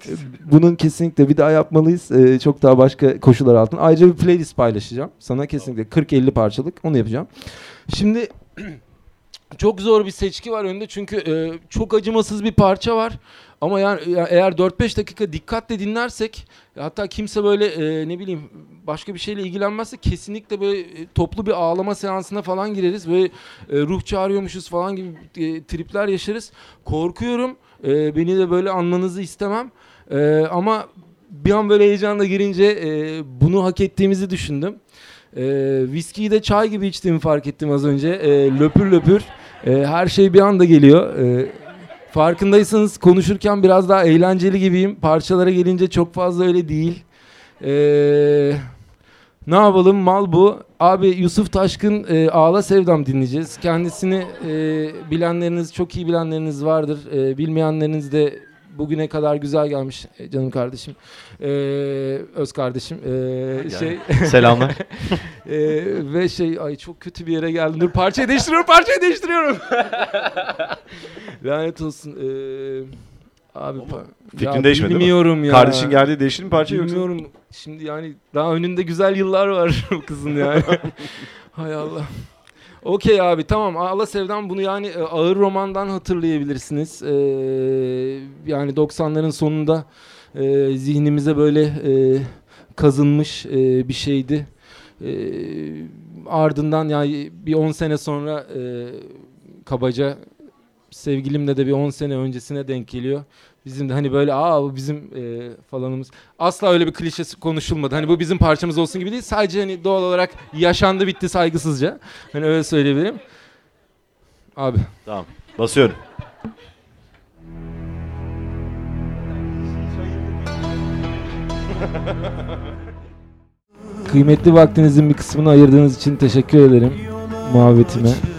Bunun kesinlikle bir daha yapmalıyız. E, çok daha başka koşullar altında. Ayrıca bir playlist paylaşacağım. Sana kesinlikle 40-50 parçalık onu yapacağım. Şimdi çok zor bir seçki var önünde çünkü e, çok acımasız bir parça var. Ama yani ya eğer 4-5 dakika dikkatle dinlersek hatta kimse böyle e, ne bileyim başka bir şeyle ilgilenmezse kesinlikle böyle e, toplu bir ağlama seansına falan gireriz ve e, ruh çağırıyormuşuz falan gibi e, tripler yaşarız. Korkuyorum. E, beni de böyle anmanızı istemem. E, ama bir an böyle heyecanla girince e, bunu hak ettiğimizi düşündüm. E, viskiyi de çay gibi içtiğimi fark ettim az önce. E, löpür löpür. E, her şey bir anda geliyor. E, farkındaysanız konuşurken biraz daha eğlenceli gibiyim. Parçalara gelince çok fazla öyle değil. E, ne yapalım mal bu. Abi Yusuf Taşkın e, Ağla Sevdam dinleyeceğiz. Kendisini e, bilenleriniz, çok iyi bilenleriniz vardır. E, bilmeyenleriniz de bugüne kadar güzel gelmiş e, canım kardeşim. E, öz kardeşim. E, şey Selamlar. e, ve şey ay çok kötü bir yere geldim. Dur parçayı değiştiriyorum, parçayı değiştiriyorum. Lanet olsun. E, abi fikrin ya değişmedi değil mi? Bilmiyorum ya. Kardeşin geldi değişti mi parça yoksa? Bilmiyorum. Şimdi yani daha önünde güzel yıllar var bu kızın yani. Hay Allah. Okey abi tamam Allah Sevdam bunu yani e, ağır romandan hatırlayabilirsiniz. Ee, yani 90'ların sonunda e, zihnimize böyle e, kazınmış e, bir şeydi. E, ardından yani bir 10 sene sonra e, kabaca sevgilimle de bir 10 sene öncesine denk geliyor. Bizim de hani böyle aa bu bizim e, falanımız. Asla öyle bir klişesi konuşulmadı. Hani bu bizim parçamız olsun gibi değil. Sadece hani doğal olarak yaşandı bitti saygısızca. Hani öyle söyleyebilirim. Abi. Tamam. Basıyorum. Kıymetli vaktinizin bir kısmını ayırdığınız için teşekkür ederim muhabbetime.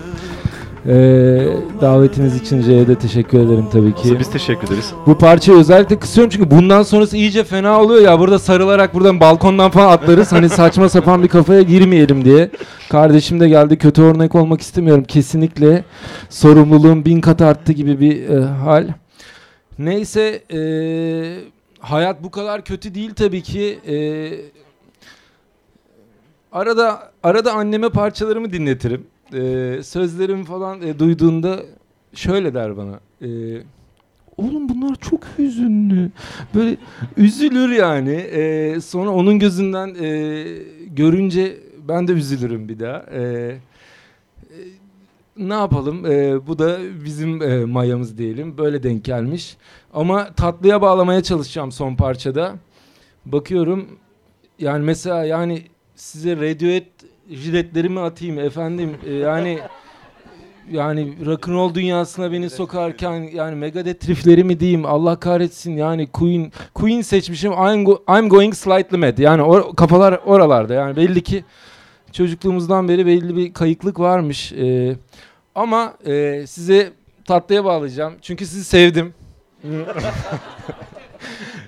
Ee, davetiniz için C'ye de teşekkür ederim tabii ki. Biz teşekkür ederiz. Bu parçayı özellikle kısıyorum çünkü bundan sonrası iyice fena oluyor ya. Burada sarılarak buradan balkondan falan atlarız. Hani saçma sapan bir kafaya girmeyelim diye. Kardeşim de geldi. Kötü örnek olmak istemiyorum. Kesinlikle sorumluluğum bin kat arttı gibi bir e, hal. Neyse e, hayat bu kadar kötü değil tabii ki. E, arada arada anneme parçalarımı dinletirim. E, sözlerimi falan e, duyduğunda şöyle der bana. E, Oğlum bunlar çok hüzünlü. Böyle üzülür yani. Ee, sonra onun gözünden e, görünce ben de üzülürüm bir daha. Ee, e, ne yapalım? Ee, bu da bizim e, mayamız diyelim. Böyle denk gelmiş. Ama tatlıya bağlamaya çalışacağım son parçada. Bakıyorum yani mesela yani size Radiohead jiletlerimi atayım efendim. Ee, yani yani rock'n'roll dünyasına beni sokarken yani Megadeth riffleri mi diyeyim? Allah kahretsin. Yani Queen Queen seçmişim. I'm, go, I'm going slightly mad. Yani o kafalar oralarda. Yani belli ki çocukluğumuzdan beri belli bir kayıklık varmış. Ee, ama e, size tatlıya bağlayacağım. Çünkü sizi sevdim.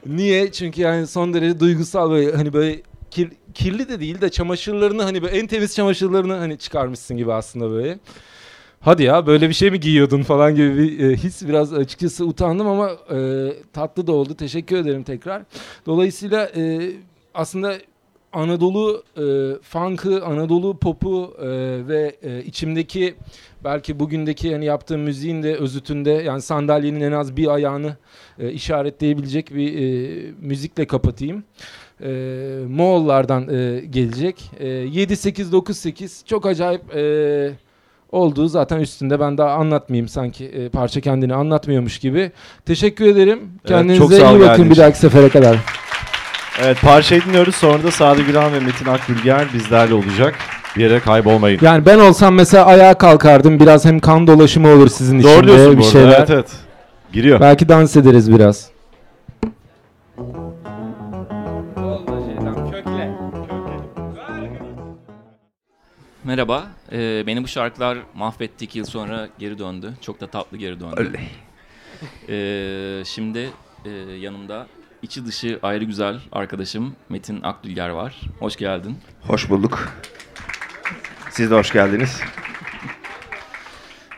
Niye? Çünkü yani son derece duygusal böyle hani böyle kir, kirli de değil de çamaşırlarını hani böyle en temiz çamaşırlarını hani çıkarmışsın gibi aslında böyle. Hadi ya böyle bir şey mi giyiyordun falan gibi bir e, his biraz açıkçası utandım ama e, tatlı da oldu. Teşekkür ederim tekrar. Dolayısıyla e, aslında Anadolu e, funk'ı, Anadolu pop'u e, ve e, içimdeki belki bugündeki yani yaptığım müziğin de özütünde yani sandalyenin en az bir ayağını e, işaretleyebilecek bir e, müzikle kapatayım. E, Moğollardan e, gelecek. E, 7 8 9 8 çok acayip e, olduğu zaten üstünde ben daha anlatmayayım sanki e, parça kendini anlatmıyormuş gibi. Teşekkür ederim. Kendinize sağ ol iyi bakın bir dahaki sefere kadar. Evet parçayı dinliyoruz. Sonra da Sadi Güran ve Metin Akgülger bizlerle olacak. Bir yere kaybolmayın. Yani ben olsam mesela ayağa kalkardım. Biraz hem kan dolaşımı olur sizin Doğru içinde diyorsun bir bu arada. şeyler. Evet evet. Giriyor. Belki dans ederiz biraz. Merhaba. Ee, beni bu şarkılar mahvetti iki yıl sonra geri döndü. Çok da tatlı geri döndü. Öyle. Ee, şimdi e, yanımda içi dışı ayrı güzel arkadaşım Metin Akdülger var. Hoş geldin. Hoş bulduk. Siz de hoş geldiniz.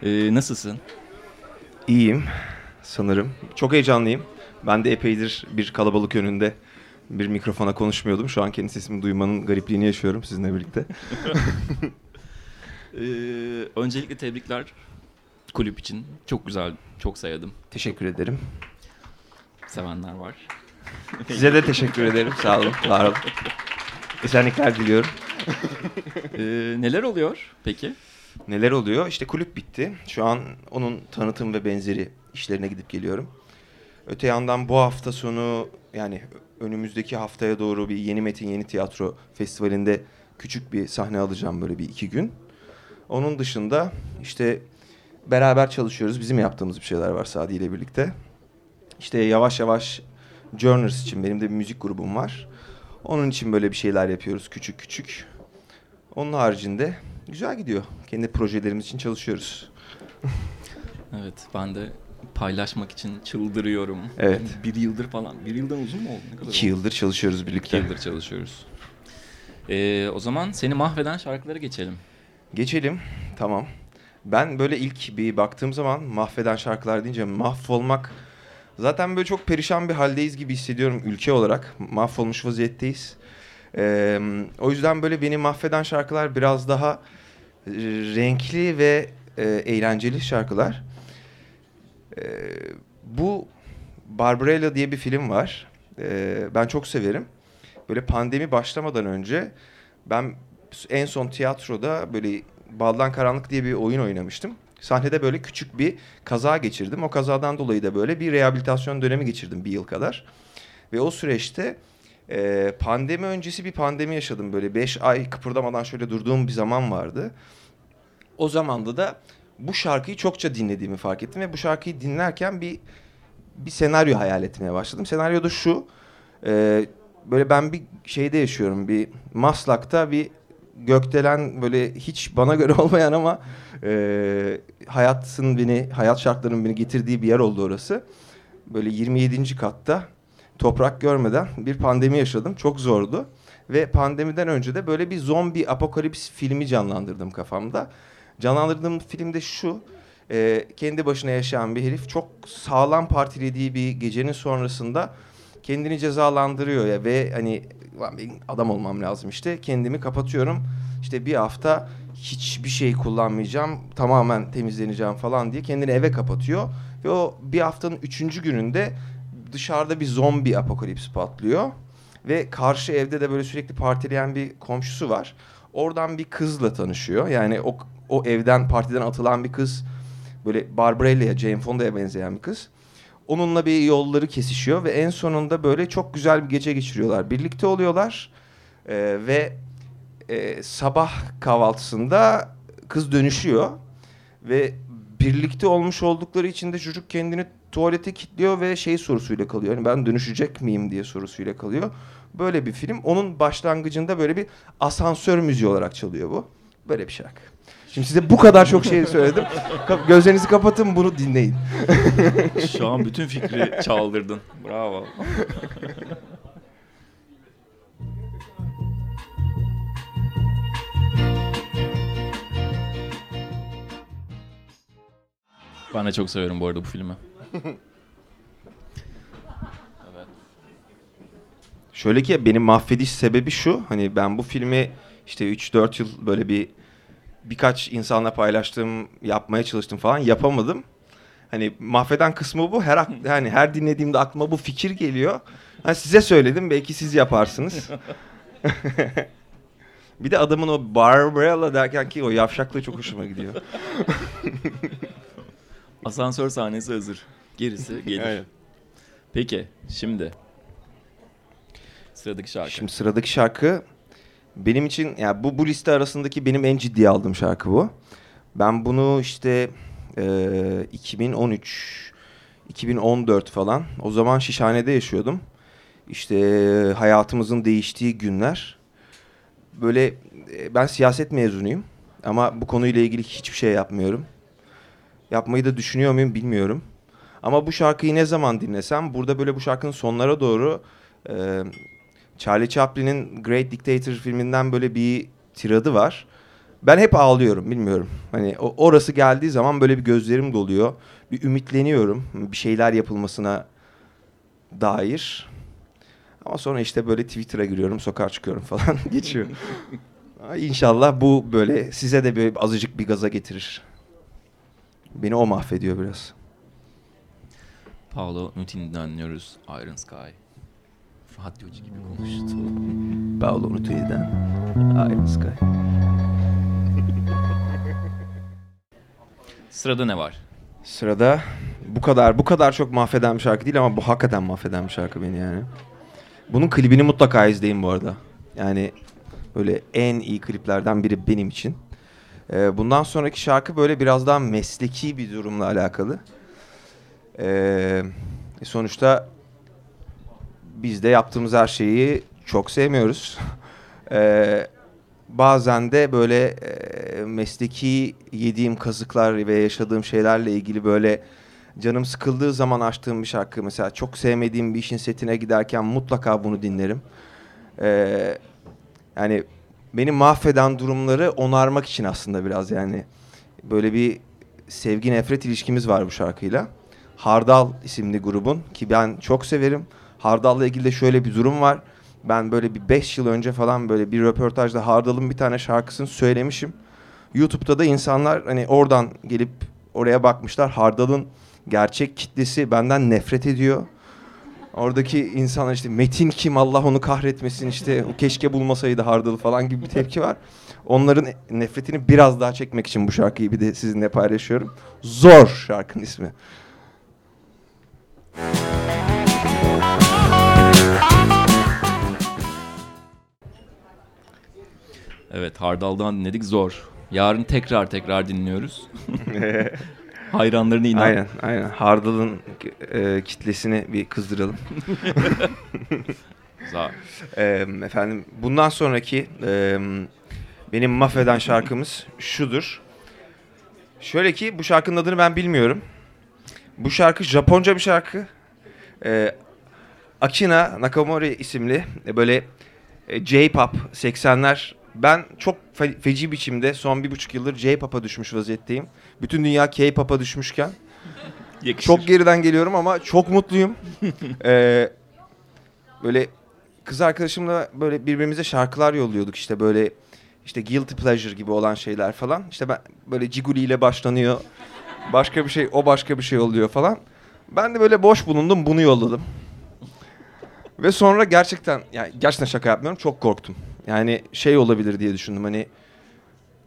Ee, nasılsın? İyiyim sanırım. Çok heyecanlıyım. Ben de epeydir bir kalabalık önünde bir mikrofona konuşmuyordum. Şu an kendi sesimi duymanın garipliğini yaşıyorum sizinle birlikte. Ee, öncelikle tebrikler kulüp için. Çok güzel, çok sevdim. Teşekkür ederim. Sevenler var. Size de teşekkür ederim. Sağ olun, var olun. Esenlikler diliyorum. Ee, neler oluyor peki? Neler oluyor? İşte kulüp bitti. Şu an onun tanıtım ve benzeri işlerine gidip geliyorum. Öte yandan bu hafta sonu yani önümüzdeki haftaya doğru bir Yeni Metin Yeni Tiyatro Festivali'nde küçük bir sahne alacağım böyle bir iki gün. Onun dışında işte beraber çalışıyoruz. Bizim yaptığımız bir şeyler var Sadi ile birlikte. İşte yavaş yavaş Journers için benim de bir müzik grubum var. Onun için böyle bir şeyler yapıyoruz küçük küçük. Onun haricinde güzel gidiyor. Kendi projelerimiz için çalışıyoruz. Evet, ben de paylaşmak için çıldırıyorum. Evet. Bir yıldır falan. Bir yıldan uzun mu oldu? Ne kadar İki oldu? yıldır çalışıyoruz İki birlikte. yıldır çalışıyoruz. Ee, o zaman seni mahveden şarkılara geçelim. Geçelim. Tamam. Ben böyle ilk bir baktığım zaman mahveden şarkılar deyince mahvolmak zaten böyle çok perişan bir haldeyiz gibi hissediyorum ülke olarak. Mahvolmuş vaziyetteyiz. Ee, o yüzden böyle beni mahveden şarkılar biraz daha renkli ve e, eğlenceli şarkılar. Ee, bu Barbarella diye bir film var. Ee, ben çok severim. Böyle pandemi başlamadan önce ben en son tiyatroda böyle Baldan Karanlık diye bir oyun oynamıştım. Sahnede böyle küçük bir kaza geçirdim. O kazadan dolayı da böyle bir rehabilitasyon dönemi geçirdim bir yıl kadar. Ve o süreçte e, pandemi öncesi bir pandemi yaşadım. Böyle beş ay kıpırdamadan şöyle durduğum bir zaman vardı. O zamanda da bu şarkıyı çokça dinlediğimi fark ettim. Ve bu şarkıyı dinlerken bir bir senaryo hayal etmeye başladım. Senaryo da şu. e, böyle ben bir şeyde yaşıyorum. Bir Maslak'ta bir gökdelen böyle hiç bana göre olmayan ama e, hayatın beni, hayat şartlarının beni getirdiği bir yer oldu orası. Böyle 27. katta toprak görmeden bir pandemi yaşadım. Çok zordu. Ve pandemiden önce de böyle bir zombi apokalips filmi canlandırdım kafamda. Canlandırdığım filmde şu. e, kendi başına yaşayan bir herif çok sağlam partilediği bir gecenin sonrasında kendini cezalandırıyor ya ve hani "Ulan benim adam olmam lazım işte kendimi kapatıyorum işte bir hafta hiçbir şey kullanmayacağım tamamen temizleneceğim falan diye kendini eve kapatıyor ve o bir haftanın üçüncü gününde dışarıda bir zombi apokalips patlıyor ve karşı evde de böyle sürekli partileyen bir komşusu var. Oradan bir kızla tanışıyor. Yani o o evden partiden atılan bir kız böyle Barbarella'ya, Jane Fonda'ya benzeyen bir kız. Onunla bir yolları kesişiyor ve en sonunda böyle çok güzel bir gece geçiriyorlar. Birlikte oluyorlar Ee, ve e, sabah kahvaltısında kız dönüşüyor ve birlikte olmuş oldukları için de çocuk kendini tuvalete kilitliyor ve şey sorusuyla kalıyor. Yani ben dönüşecek miyim diye sorusuyla kalıyor. Böyle bir film. Onun başlangıcında böyle bir asansör müziği olarak çalıyor bu. Böyle bir şarkı. Şimdi size bu kadar çok şey söyledim. Gözlerinizi kapatın bunu dinleyin. Şu an bütün fikri çaldırdın. Bravo. Ben de çok seviyorum bu arada bu filmi. Şöyle ki benim mahvediş sebebi şu. Hani ben bu filmi işte 3-4 yıl böyle bir birkaç insanla paylaştım, yapmaya çalıştım falan yapamadım. Hani mahveden kısmı bu. Her yani her dinlediğimde aklıma bu fikir geliyor. Ha, size söyledim belki siz yaparsınız. bir de adamın o Barbarella derken ki o yavşaklığı çok hoşuma gidiyor. Asansör sahnesi hazır. Gerisi gelir. Aynen. Peki şimdi sıradaki şarkı. Şimdi sıradaki şarkı benim için yani bu bu liste arasındaki benim en ciddiye aldığım şarkı bu. Ben bunu işte e, 2013 2014 falan o zaman Şişhane'de yaşıyordum. İşte hayatımızın değiştiği günler. Böyle ben siyaset mezunuyum ama bu konuyla ilgili hiçbir şey yapmıyorum. Yapmayı da düşünüyor muyum bilmiyorum. Ama bu şarkıyı ne zaman dinlesem burada böyle bu şarkının sonlara doğru e, Charlie Chaplin'in Great Dictator filminden böyle bir tiradı var. Ben hep ağlıyorum bilmiyorum. Hani orası geldiği zaman böyle bir gözlerim doluyor. Bir ümitleniyorum bir şeyler yapılmasına dair. Ama sonra işte böyle Twitter'a giriyorum, sokağa çıkıyorum falan geçiyor. İnşallah bu böyle size de böyle azıcık bir gaza getirir. Beni o mahvediyor biraz. Paolo Nutini'den dinliyoruz Iron Sky. Radyocu gibi konuştu. Paolo Nutini'den Iron Sky. Sırada ne var? Sırada bu kadar bu kadar çok mahveden bir şarkı değil ama bu hakikaten mahveden bir şarkı beni yani. Bunun klibini mutlaka izleyin bu arada. Yani böyle en iyi kliplerden biri benim için. Ee, bundan sonraki şarkı böyle biraz daha mesleki bir durumla alakalı. Ee, sonuçta biz de yaptığımız her şeyi çok sevmiyoruz. Ee, bazen de böyle e, mesleki yediğim kazıklar ve yaşadığım şeylerle ilgili böyle canım sıkıldığı zaman açtığım bir şarkı. Mesela çok sevmediğim bir işin setine giderken mutlaka bunu dinlerim. Ee, yani beni mahveden durumları onarmak için aslında biraz yani. Böyle bir sevgi nefret ilişkimiz var bu şarkıyla. Hardal isimli grubun ki ben çok severim. Hardal'la ilgili de şöyle bir durum var. Ben böyle bir 5 yıl önce falan böyle bir röportajda Hardal'ın bir tane şarkısını söylemişim. YouTube'da da insanlar hani oradan gelip oraya bakmışlar. Hardal'ın gerçek kitlesi benden nefret ediyor. Oradaki insanlar işte Metin kim Allah onu kahretmesin işte keşke bulmasaydı Hardal'ı falan gibi bir tepki var. Onların nefretini biraz daha çekmek için bu şarkıyı bir de sizinle paylaşıyorum. Zor şarkının ismi. Evet Hardal'dan dinledik zor. Yarın tekrar tekrar dinliyoruz. Hayranlarını inan. Aynen, aynen. Hardal'ın e, kitlesini bir kızdıralım. Güzel. Ee, efendim bundan sonraki e, benim mahveden şarkımız şudur. Şöyle ki bu şarkının adını ben bilmiyorum. Bu şarkı Japonca bir şarkı. Ee, Akina Nakamori isimli e, böyle e, J-pop 80'ler. Ben çok fe- feci biçimde son bir buçuk yıldır J-pop'a düşmüş vaziyetteyim. Bütün dünya K-pop'a düşmüşken. Yakışır. Çok geriden geliyorum ama çok mutluyum. Ee, böyle kız arkadaşımla böyle birbirimize şarkılar yolluyorduk işte böyle işte guilty pleasure gibi olan şeyler falan. İşte ben böyle Ciguli ile başlanıyor. Başka bir şey o başka bir şey oluyor falan. Ben de böyle boş bulundum bunu yolladım. Ve sonra gerçekten yani gerçekten şaka yapmıyorum çok korktum. Yani şey olabilir diye düşündüm hani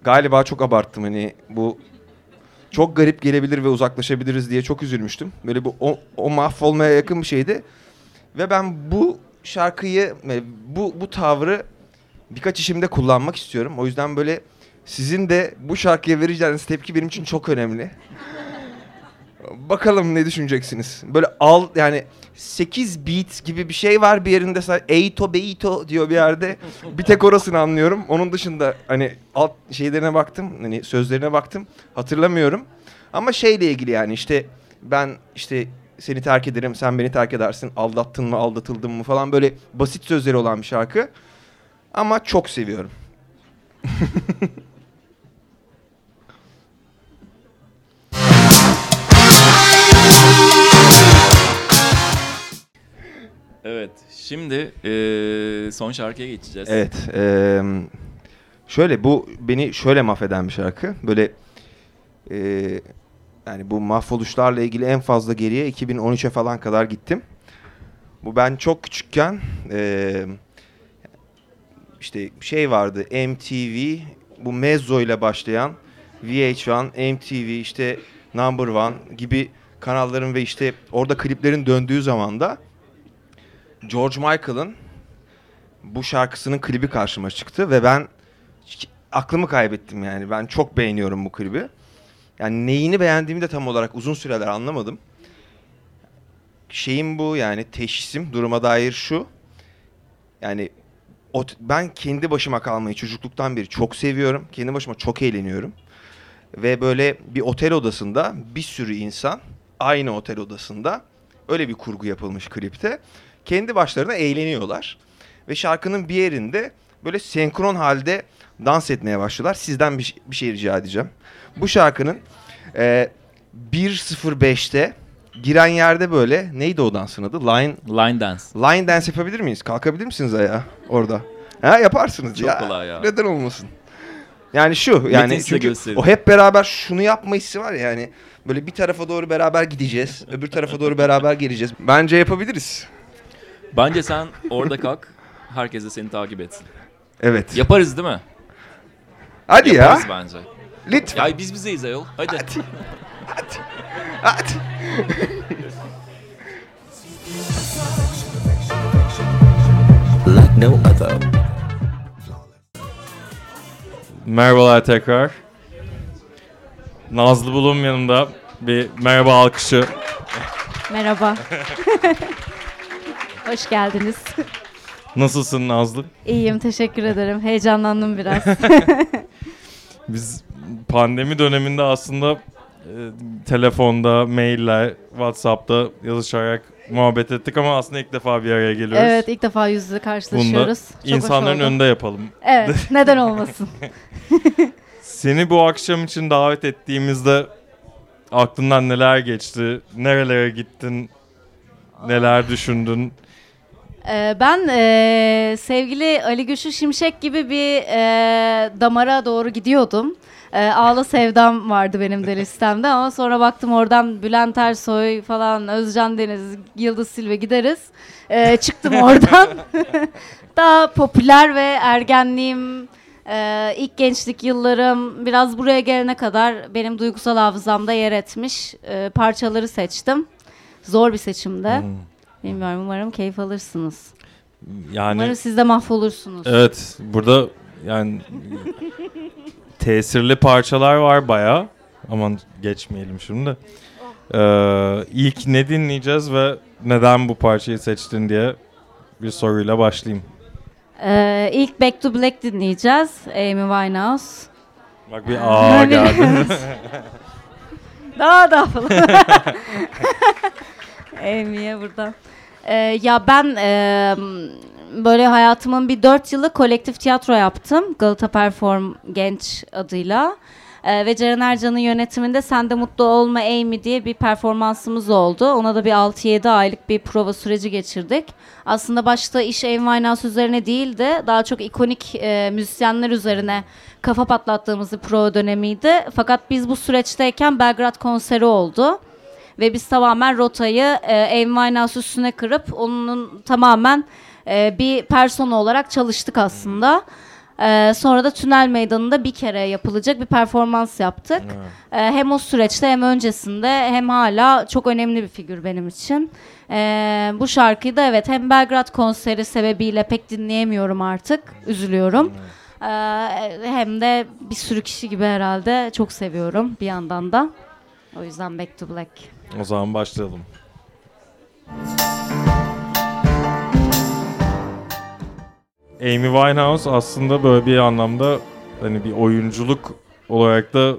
galiba çok abarttım hani bu çok garip gelebilir ve uzaklaşabiliriz diye çok üzülmüştüm. Böyle bu o, o mahvolmaya yakın bir şeydi. Ve ben bu şarkıyı e, bu bu tavrı birkaç işimde kullanmak istiyorum. O yüzden böyle sizin de bu şarkıya vereceğiniz tepki benim için çok önemli. Bakalım ne düşüneceksiniz. Böyle al yani 8 beat gibi bir şey var bir yerinde sa- Eito Beito diyor bir yerde. Bir tek orasını anlıyorum. Onun dışında hani alt şeylerine baktım. Hani sözlerine baktım. Hatırlamıyorum. Ama şeyle ilgili yani işte ben işte seni terk ederim, sen beni terk edersin. Aldattın mı, aldatıldın mı falan böyle basit sözleri olan bir şarkı. Ama çok seviyorum. Evet. Şimdi eee, son şarkıya geçeceğiz. Evet. eee, şöyle bu beni şöyle mahveden bir şarkı. Böyle eee, yani bu mahvoluşlarla ilgili en fazla geriye 2013'e falan kadar gittim. Bu ben çok küçükken eee, işte şey vardı MTV bu Mezzo ile başlayan VH1, MTV işte Number One gibi kanalların ve işte orada kliplerin döndüğü zaman da George Michael'ın bu şarkısının klibi karşıma çıktı ve ben aklımı kaybettim yani. Ben çok beğeniyorum bu klibi. Yani neyini beğendiğimi de tam olarak uzun süreler anlamadım. Şeyim bu yani teşhisim duruma dair şu. Yani ben kendi başıma kalmayı çocukluktan beri çok seviyorum. Kendi başıma çok eğleniyorum. Ve böyle bir otel odasında bir sürü insan aynı otel odasında öyle bir kurgu yapılmış klipte. Kendi başlarına eğleniyorlar. Ve şarkının bir yerinde böyle senkron halde dans etmeye başlıyorlar. Sizden bir, bir şey rica edeceğim. Bu şarkının e, 1.05'te giren yerde böyle neydi o dansın adı? Line Line Dance. line dance yapabilir miyiz? Kalkabilir misiniz ayağa orada? Ha yaparsınız Çok ya. kolay ya. Neden olmasın? Yani şu yani Metin çünkü o hep beraber şunu yapma hissi var ya yani böyle bir tarafa doğru beraber gideceğiz, öbür tarafa doğru beraber geleceğiz. Bence yapabiliriz. Bence sen orada kalk. Herkes de seni takip etsin. Evet. Yaparız değil mi? Hadi ya. Yaparız bence. Lütfen. Ya biz bizeyiz ayol. Hadi. Hadi. like no other. Merhabalar tekrar. Nazlı Bulum yanında bir merhaba alkışı. Merhaba. Hoş geldiniz. Nasılsın Nazlı? İyiyim, teşekkür ederim. Heyecanlandım biraz. Biz pandemi döneminde aslında e, telefonda, mailler, WhatsApp'ta yazışarak muhabbet ettik ama aslında ilk defa bir araya geliyoruz. evet, ilk defa yüz yüze karşılaşıyoruz. Çok hoş insanların önünde yapalım. Evet, neden olmasın? Seni bu akşam için davet ettiğimizde aklından neler geçti? Nerelere gittin? Neler düşündün? Ee, ben ee, sevgili Ali Güçlü Şimşek gibi bir ee, damara doğru gidiyordum. Ee, Ağla Sevdam vardı benim de listemde ama sonra baktım oradan Bülent Ersoy falan, Özcan Deniz, Yıldız Silve gideriz. Ee, çıktım oradan. Daha popüler ve ergenliğim, ee, ilk gençlik yıllarım biraz buraya gelene kadar benim duygusal hafızamda yer etmiş ee, parçaları seçtim. Zor bir seçimde. Hmm. Bilmiyorum umarım keyif alırsınız. Yani Umarım siz de mahvolursunuz. evet burada yani tesirli parçalar var bayağı. Aman geçmeyelim şimdi. Ee, ilk ne dinleyeceğiz ve neden bu parçayı seçtin diye bir soruyla başlayayım. Ee, ilk Back to Black dinleyeceğiz. Amy Winehouse. Bak bir aa geldi. Daha da falan. Amy'ye buradan. Ee, ya ben e, böyle hayatımın bir dört yılı kolektif tiyatro yaptım. Galata Perform Genç adıyla. Ee, ve Ceren Ercan'ın yönetiminde Sen de Mutlu Olma Amy diye bir performansımız oldu. Ona da bir 6-7 aylık bir prova süreci geçirdik. Aslında başta iş Amy Winehouse üzerine değil de daha çok ikonik e, müzisyenler üzerine kafa patlattığımız bir prova dönemiydi. Fakat biz bu süreçteyken Belgrad konseri oldu. Ve biz tamamen rotayı e, Amy Winehouse üstüne kırıp onun tamamen e, bir persona olarak çalıştık aslında. E, sonra da Tünel Meydanı'nda bir kere yapılacak bir performans yaptık. E, hem o süreçte hem öncesinde hem hala çok önemli bir figür benim için. E, bu şarkıyı da evet hem Belgrad konseri sebebiyle pek dinleyemiyorum artık. Üzülüyorum. E, hem de bir sürü kişi gibi herhalde çok seviyorum bir yandan da. O yüzden Back to Black. O zaman başlayalım. Amy Winehouse aslında böyle bir anlamda hani bir oyunculuk olarak da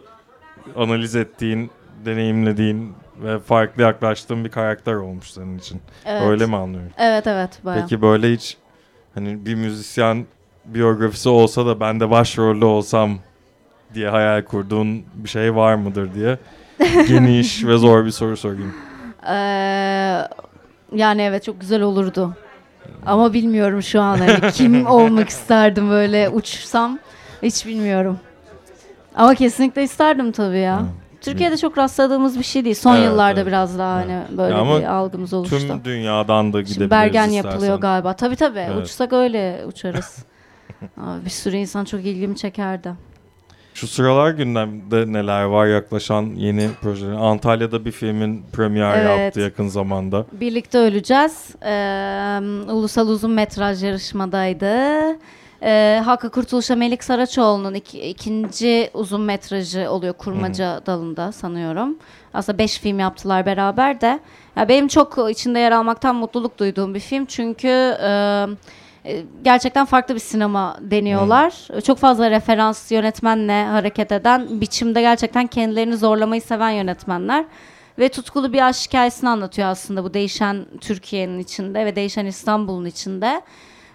analiz ettiğin, deneyimlediğin ve farklı yaklaştığın bir karakter olmuş senin için. Evet. Öyle mi anlıyorum? Evet evet bayağı. Peki böyle hiç hani bir müzisyen biyografisi olsa da ben de başrolde olsam diye hayal kurduğun bir şey var mıdır diye geniş ve zor bir soru sorayım. Ee, yani evet çok güzel olurdu. Ama bilmiyorum şu an hani kim olmak isterdim böyle uçsam hiç bilmiyorum. Ama kesinlikle isterdim tabii ya. Türkiye'de çok rastladığımız bir şey değil. Son Evet, yıllarda evet. biraz daha hani böyle Ya bir algımız oluştu. Tüm dünyadan da gidebiliriz Şimdi Bergen istersen. yapılıyor galiba. Tabii tabii. Evet. Uçsak öyle uçarız. Abi, bir sürü insan çok ilgimi çekerdi. Şu sıralar gündemde neler var yaklaşan yeni projeler? Antalya'da bir filmin premier Evet. yaptı yakın zamanda. Birlikte öleceğiz. Ee, ulusal uzun metraj yarışmadaydı. Ee, Hakkı Kurtuluş'a Melik Saraçoğlu'nun iki- ikinci uzun metrajı oluyor kurmaca dalında sanıyorum. Aslında beş film yaptılar beraber de. Ya benim çok içinde yer almaktan mutluluk duyduğum bir film çünkü e, gerçekten farklı bir sinema deniyorlar. Çok fazla referans yönetmenle hareket eden, biçimde gerçekten kendilerini zorlamayı seven yönetmenler. Ve tutkulu bir aşk hikayesini anlatıyor aslında bu değişen Türkiye'nin içinde ve değişen İstanbul'un içinde.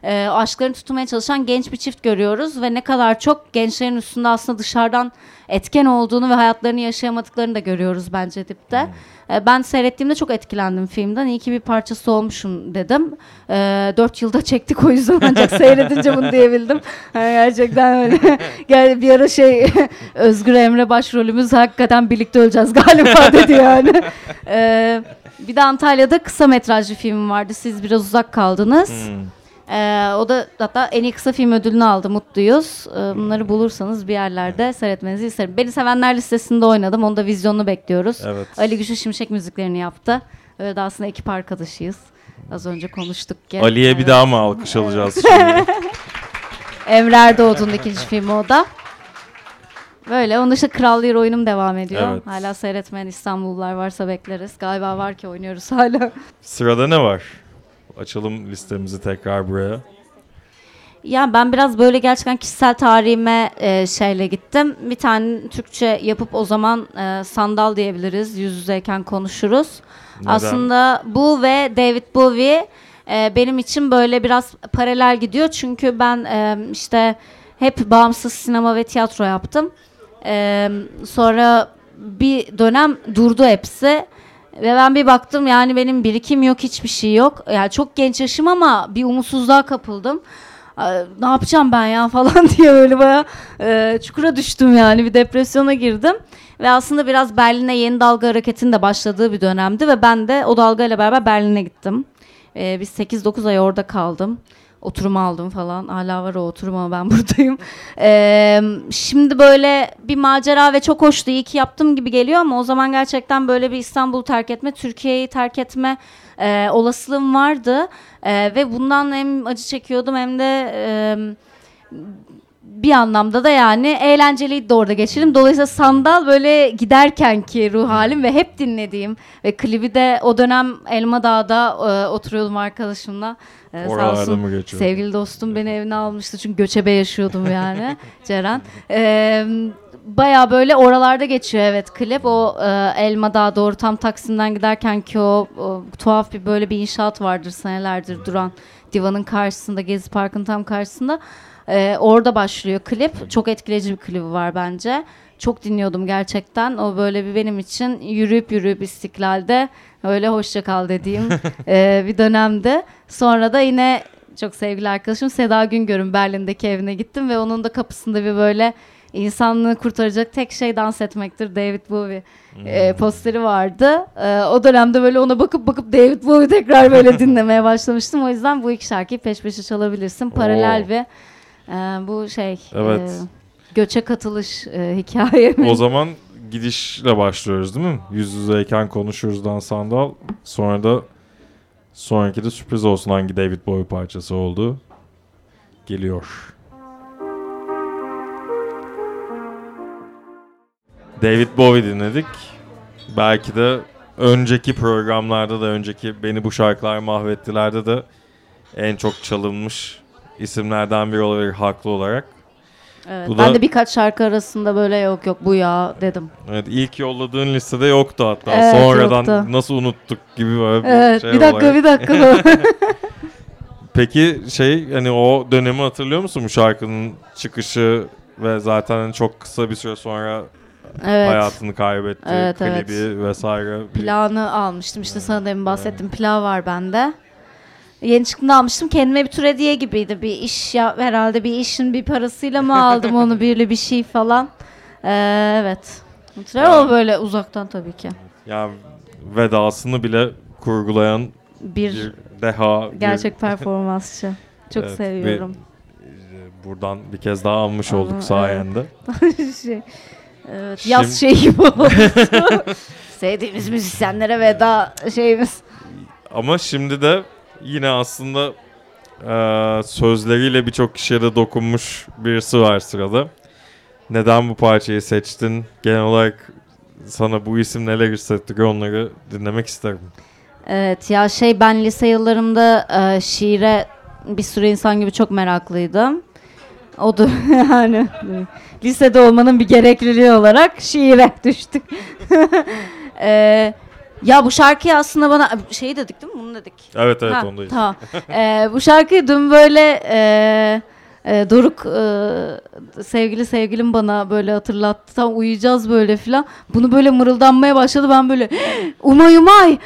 Ee, aşklarını tutmaya çalışan genç bir çift görüyoruz ve ne kadar çok gençlerin üstünde aslında dışarıdan etken olduğunu ve hayatlarını yaşayamadıklarını da görüyoruz bence dipte. Ee, ben seyrettiğimde çok etkilendim filmden. İyi ki bir parçası olmuşum dedim. Ee, dört yılda çektik o yüzden ancak seyredince bunu diyebildim. Yani gerçekten öyle. Gel bir ara şey Özgür Emre başrolümüz hakikaten birlikte öleceğiz galiba dedi yani. Ee, bir de Antalya'da kısa metrajlı film vardı. Siz biraz uzak kaldınız. Hmm. Ee, o da hatta en iyi kısa film ödülünü aldı. Mutluyuz. Ee, bunları bulursanız bir yerlerde seyretmenizi isterim. Beni sevenler listesinde oynadım. Onu da vizyonunu bekliyoruz. Evet. Ali Güçlü Şimşek müziklerini yaptı. Öyle de aslında ekip arkadaşıyız. Az önce konuştuk ki. Ali'ye bir Evet. daha mı alkış alacağız şimdi? Emre Erdoğdu'nun ikinci filmi o da. Böyle. Onun dışında Kral Lear oyunum devam ediyor. Evet. Hala seyretmeyen İstanbullular varsa bekleriz. Galiba var ki oynuyoruz hala. Sırada ne var? Açalım listemizi tekrar buraya. Ya ben biraz böyle gerçekten kişisel tarihime e, şeyle gittim. Bir tane Türkçe yapıp o zaman e, sandal diyebiliriz. Yüz yüzeyken konuşuruz. Neden? Aslında bu ve David Bowie e, benim için böyle biraz paralel gidiyor. Çünkü ben e, işte hep bağımsız sinema ve tiyatro yaptım. E, sonra bir dönem durdu hepsi. Ve ben bir baktım yani benim birikim yok hiçbir şey yok. Yani çok genç yaşım ama bir umutsuzluğa kapıldım. Ne yapacağım ben ya falan diye böyle baya çukura düştüm yani bir depresyona girdim. Ve aslında biraz Berlin'e yeni dalga hareketinin de başladığı bir dönemdi ve ben de o dalgayla beraber Berlin'e gittim. Ee, biz 8-9 ay orada kaldım. Oturum aldım falan. Hala var o oturum ama ben buradayım. Ee, şimdi böyle bir macera ve çok hoştu. İyi ki yaptım gibi geliyor ama o zaman gerçekten böyle bir İstanbul'u terk etme, Türkiye'yi terk etme e, olasılığım vardı. E, ve bundan hem acı çekiyordum hem de e, bir anlamda da yani eğlenceliydi de orada geçirdim. Dolayısıyla sandal böyle giderken ki ruh halim ve hep dinlediğim ve klibi de o dönem Elma Dağ'da e, oturuyordum arkadaşımla. E, sağ olsun sevgili dostum beni evine almıştı çünkü göçebe yaşıyordum yani Ceren. E, Baya böyle oralarda geçiyor evet klip. O e, Elma Dağı doğru tam Taksim'den giderken ki o, o tuhaf bir böyle bir inşaat vardır senelerdir duran divanın karşısında Gezi Park'ın tam karşısında. E, orada başlıyor klip. Çok etkileyici bir klibi var bence. Çok dinliyordum gerçekten. O böyle bir benim için yürüyüp yürüyüp istiklalde öyle hoşça kal dediğim e, bir dönemdi. Sonra da yine çok sevgili arkadaşım Seda Güngör'ün Berlin'deki evine gittim ve onun da kapısında bir böyle insanlığı kurtaracak tek şey dans etmektir David Bowie e, posteri vardı. E, o dönemde böyle ona bakıp bakıp David Bowie tekrar böyle dinlemeye başlamıştım. O yüzden bu iki şarkıyı peş peşe çalabilirsin. Paralel Oo. bir e, bu şey Evet. e, göçe katılış e, hikayemiz. O zaman gidişle başlıyoruz değil mi? Yüz yüzeyken konuşuruz Dan Sandal. Sonra da sonraki de sürpriz olsun hangi David Bowie parçası oldu. Geliyor. David Bowie dinledik. Belki de önceki programlarda da önceki Beni Bu Şarkılar Mahvettiler'de de en çok çalınmış isimlerden biri olabilir haklı olarak. Evet, Bu ben da- de birkaç şarkı arasında böyle yok yok bu ya dedim. Evet ilk yolladığın listede yoktu hatta. Evet, Sonradan yoktu. nasıl unuttuk gibi böyle bir Evet şey bir dakika olarak. bir dakika. Peki şey hani o dönemi hatırlıyor musun bu şarkının çıkışı ve zaten hani çok kısa bir süre sonra evet. hayatını kaybetti. Evet, klibi evet. vesaire. Bir- Planı almıştım işte sana demin bahsettim pilav var bende. Yeni çıktığında almıştım kendime bir tür hediye gibiydi. Bir iş ya herhalde bir işin bir parasıyla mı aldım onu birli bir şey falan. Ee, evet. Hatırlıyorum ama böyle uzaktan tabii ki. Yani vedasını bile kurgulayan Bir, bir deha. bir- gerçek performansçı. Çok Evet, seviyorum. e, buradan bir kez daha almış olduk evet. sayende. şey, evet, Şimdi- yaz şey gibi oldu. Sevdiğimiz müzisyenlere veda şeyimiz. Ama şimdi de yine aslında eee, sözleriyle birçok kişiye de dokunmuş birisi var sırada. Neden bu parçayı seçtin? Genel olarak sana bu isim neler hissettiriyor onları dinlemek isterim. Evet ya şey ben lise yıllarımda e, şiire bir sürü insan gibi çok meraklıydım. O da yani lisede olmanın bir gerekliliği olarak şiire düştük. E, ya bu şarkıyı aslında bana şey dedik değil mi? Bunu dedik. Evet evet Ha, ondayız. Tamam. E, bu şarkıyı dün böyle e, e, Doruk e, sevgili sevgilim bana böyle hatırlattı. Tam uyuyacağız böyle filan. Bunu böyle mırıldanmaya başladı. Ben böyle umay umay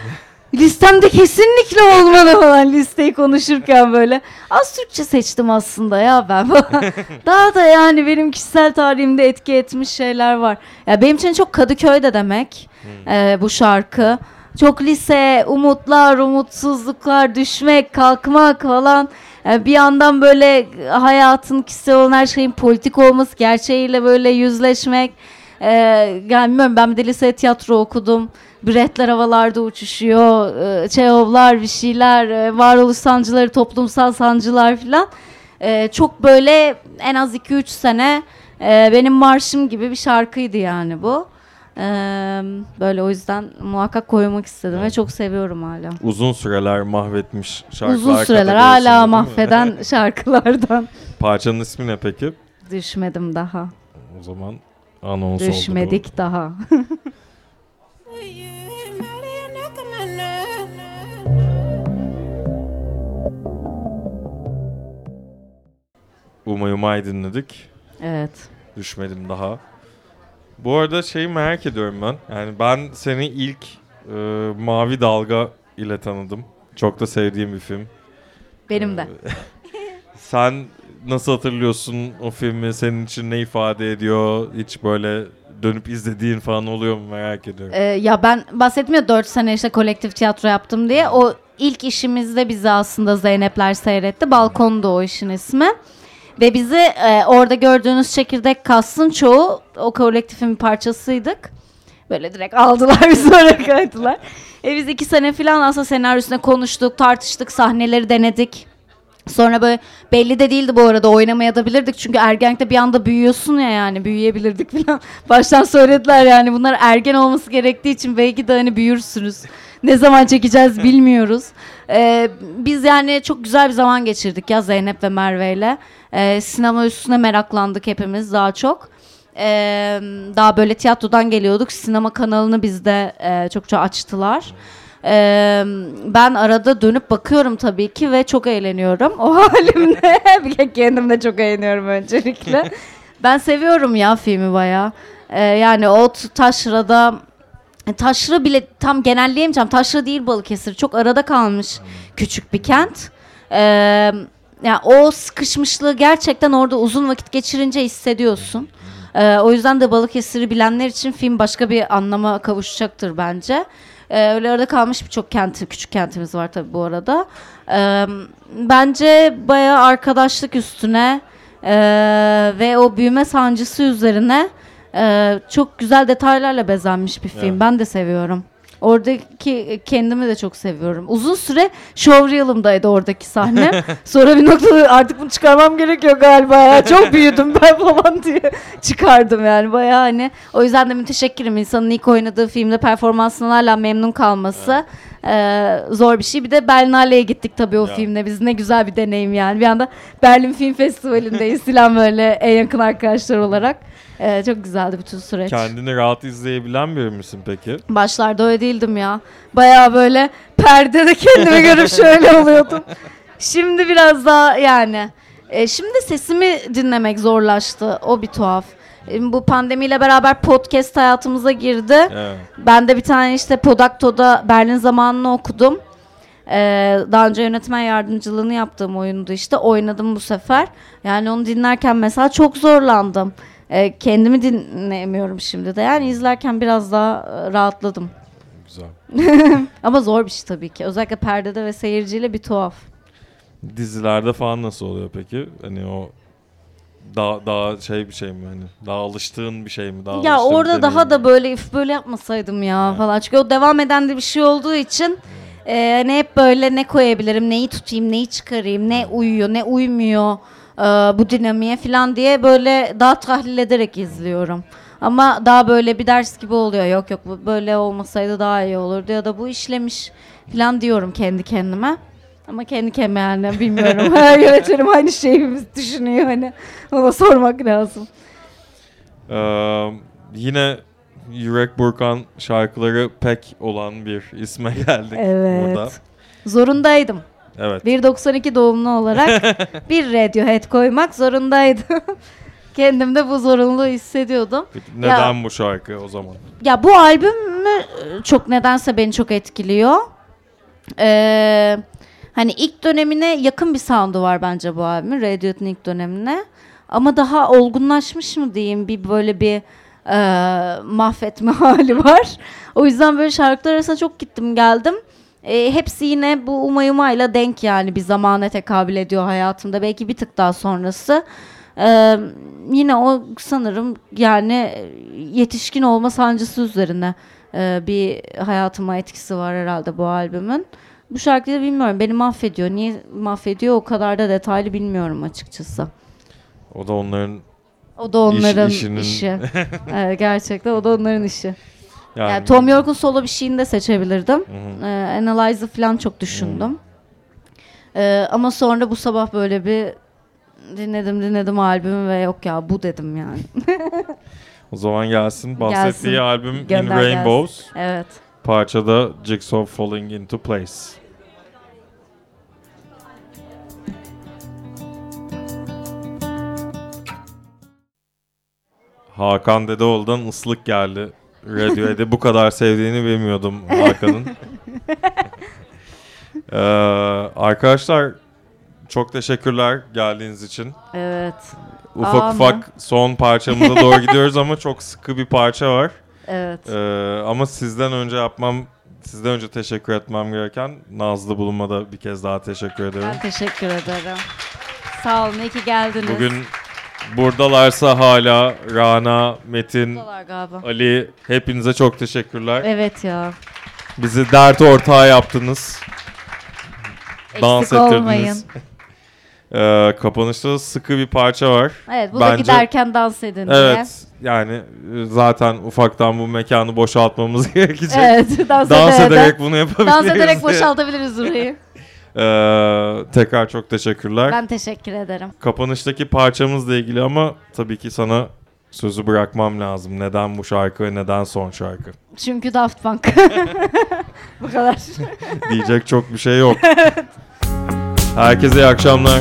listemde kesinlikle olmalı falan listeyi konuşurken böyle. Az Türkçe seçtim aslında ya ben. Daha da yani benim kişisel tarihimde etki etmiş şeyler var. Ya benim için çok Kadıköy'de demek e, bu şarkı. Çok lise, umutlar, umutsuzluklar, düşmek, kalkmak falan. E, bir yandan böyle hayatın kişisel olan her şeyin politik olması, gerçeğiyle böyle yüzleşmek. E, yani bilmiyorum ben bir de lise tiyatro okudum. Biretler havalarda uçuşuyor. E, Çehovlar bir şeyler. E, varoluş sancıları, toplumsal sancılar falan. E, çok böyle en az 2-3 sene e, benim marşım gibi bir şarkıydı yani bu. Böyle o yüzden muhakkak koymak istedim ve çok seviyorum hala. Uzun süreler mahvetmiş şarkılar Uzun süreler hala mahveden şarkılardan Parçanın ismi ne peki? düşmedim daha. O zaman anons oldu bu. Düşmedik daha. Umay Umay dinledik. evet. Düşmedim daha. Bu arada şeyi merak ediyorum ben. Yani ben seni ilk e, Mavi Dalga ile tanıdım. Çok da sevdiğim bir film. Benim de. Sen nasıl hatırlıyorsun o filmi? Senin için ne ifade ediyor? Hiç böyle dönüp izlediğin falan oluyor mu merak ediyorum. Ee, ya ben bahsettim ya 4 sene işte kolektif tiyatro yaptım diye. O ilk işimizde bizi aslında Zeynepler seyretti. Balkonda o işin ismi. Ve bizi e, orada gördüğünüz çekirdek kastın çoğu o kolektifin bir parçasıydık. Böyle direkt aldılar bizi oraya kaydılar. E biz iki sene falan aslında senaryosuna konuştuk, tartıştık, sahneleri denedik. Sonra böyle belli de değildi bu arada oynamaya. Çünkü ergenlikte bir anda büyüyorsun ya yani büyüyebilirdik falan. Baştan söylediler yani bunlar ergen olması gerektiği için belki de hani büyürsünüz. Ne zaman çekeceğiz bilmiyoruz. Ee, biz yani çok güzel bir zaman geçirdik ya Zeynep ve Merve ile. Ee, sinema üstüne meraklandık hepimiz daha çok. Ee, daha böyle tiyatrodan geliyorduk. Sinema kanalını bizde e, çokça açtılar. Ee, ben arada dönüp bakıyorum tabii ki ve çok eğleniyorum o halimle. bir kere kendim de çok eğleniyorum öncelikle. ben seviyorum ya filmi bayağı. Ee, yani o t- taşrada Taşra bile tam genelleyemeyeceğim. Taşra değil Balıkesir. Çok arada kalmış küçük bir kent. Ee, yani o sıkışmışlığı gerçekten orada uzun vakit geçirince hissediyorsun. Ee, o yüzden de Balıkesir'i bilenler için film başka bir anlama kavuşacaktır bence. Ee, öyle arada kalmış birçok kenti, küçük kentimiz var tabii bu arada. Ee, bence bayağı arkadaşlık üstüne e, ve o büyüme sancısı üzerine e, çok güzel detaylarla bezenmiş bir film. Evet. Ben de seviyorum. Oradaki kendimi de çok seviyorum. Uzun süre showreel'ımdaydı oradaki sahne. Sonra bir noktada artık bunu çıkarmam gerekiyor galiba ya. Çok büyüdüm ben falan diye çıkardım yani bayağı hani. O yüzden de müteşekkirim. İnsanın ilk oynadığı filmde performansından hala memnun kalması e, zor bir şey. Bir de Berlinale'ye gittik tabii o Ya. filmde. Biz ne güzel bir deneyim yani. Bir anda Berlin Film Festivali'ndeyiz falan böyle en yakın arkadaşlar olarak. E, çok güzeldi bütün süreç. Kendini rahat izleyebilen biri misin peki? Başlarda öyle değildim ya. Bayağı böyle perdede kendimi görüp şöyle oluyordum. Şimdi biraz daha yani. E, şimdi sesimi dinlemek zorlaştı. O bir tuhaf. E, bu pandemiyle beraber podcast hayatımıza girdi. Evet. Ben de bir tane işte Podakto'da Berlin zamanını okudum. Ee, daha önce yönetmen yardımcılığını yaptığım oyundu işte. Oynadım bu sefer. Yani onu dinlerken mesela çok zorlandım. Ee, kendimi dinleyemiyorum şimdi de. Yani izlerken biraz daha e, rahatladım. Güzel. Ama zor bir şey tabii ki. Özellikle perdede ve seyirciyle bir tuhaf. Dizilerde falan nasıl oluyor peki? Hani o daha daha şey bir şey mi hani daha alıştığın bir şey mi? Daha ya orada daha deneyim da mi? böyle if böyle yapmasaydım ya falan. Çünkü o devam eden de bir şey olduğu için e, hani hep böyle ne koyabilirim, neyi tutayım, neyi çıkarayım, ne uyuyor, ne uymuyor e, bu dinamiğe falan diye böyle daha tahlil ederek izliyorum. Ama daha böyle bir ders gibi oluyor. Yok yok bu böyle olmasaydı daha iyi olurdu ya da bu işlemiş falan diyorum kendi kendime. Ama kendi kendime yani bilmiyorum. Her yönetmenim aynı şeyi düşünüyor hani. Ona sormak lazım. Ee, yine Yürek Burkan şarkıları pek olan bir isme geldik Evet. burada. Zorundaydım. Evet. 1.92 doğumlu olarak bir Radiohead koymak zorundaydım. Kendimde bu zorunluluğu hissediyordum. Neden bu şarkı o zaman? Ya bu albüm mü çok nedense beni çok etkiliyor. Ee, hani ilk dönemine yakın bir sound'u var bence bu albümün. Radiohead'in ilk dönemine. Ama daha olgunlaşmış mı diyeyim bir böyle bir e, mahvetme hali var. O yüzden böyle şarkılar arasında çok gittim geldim. E, hepsi yine bu umayumayla denk yani bir zamana tekabül ediyor hayatımda. Belki bir tık daha sonrası. E, yine o sanırım yani yetişkin olma sancısı üzerine e, bir hayatıma etkisi var herhalde bu albümün. Bu şarkıyı bilmiyorum beni mahvediyor. Niye mahvediyor o kadar da detaylı bilmiyorum açıkçası. O da onların O da onların İş- işinin- işi. evet, gerçekten o da onların işi. Yani, Yani Tom York'un solo bir şeyini de seçebilirdim. Hı hı. Ee, Analyze'ı falan çok düşündüm. Ee, ama sonra bu sabah böyle bir dinledim dinledim albümü ve yok ya bu dedim yani. O zaman gelsin bahsettiği Gelsin. albüm In Gönder gelsin. Rainbows. evet. Parçada Jigsaw Falling Into Place. Hakan Dedeoğlu'dan ıslık geldi. Radiohead'i bu kadar sevdiğini bilmiyordum Hakan'ın. Ee, arkadaşlar çok teşekkürler geldiğiniz için. Evet. Ufak Aa, ufak son parçamıza doğru gidiyoruz ama çok sıkı bir parça var. Evet. Ee, ama sizden önce yapmam, sizden önce teşekkür etmem gereken Nazlı Bulunma'da bir kez daha teşekkür ederim. Ben teşekkür ederim. Sağ olun iyi ki geldiniz. Bugün buradalarsa hala Rana, Metin, Buradalar galiba. Ali hepinize çok teşekkürler. Evet ya. Bizi dert ortağı yaptınız. Dans Eksik olmayın. ettirdiniz. Ee, kapanışta sıkı bir parça var. Evet bu da Bence- giderken dans edin diye. Evet yani e, zaten ufaktan bu mekanı boşaltmamız gerekecek. Evet dans, Dans ederek, ederek bunu yapabiliriz. dans ederek diye. boşaltabiliriz burayı. Ee, tekrar çok teşekkürler. ben teşekkür ederim. Kapanıştaki parçamızla ilgili ama tabii ki sana sözü bırakmam lazım. Neden bu şarkı ve neden son şarkı? Çünkü Daft Punk. bu kadar. Diyecek çok bir şey yok. Herkese iyi akşamlar.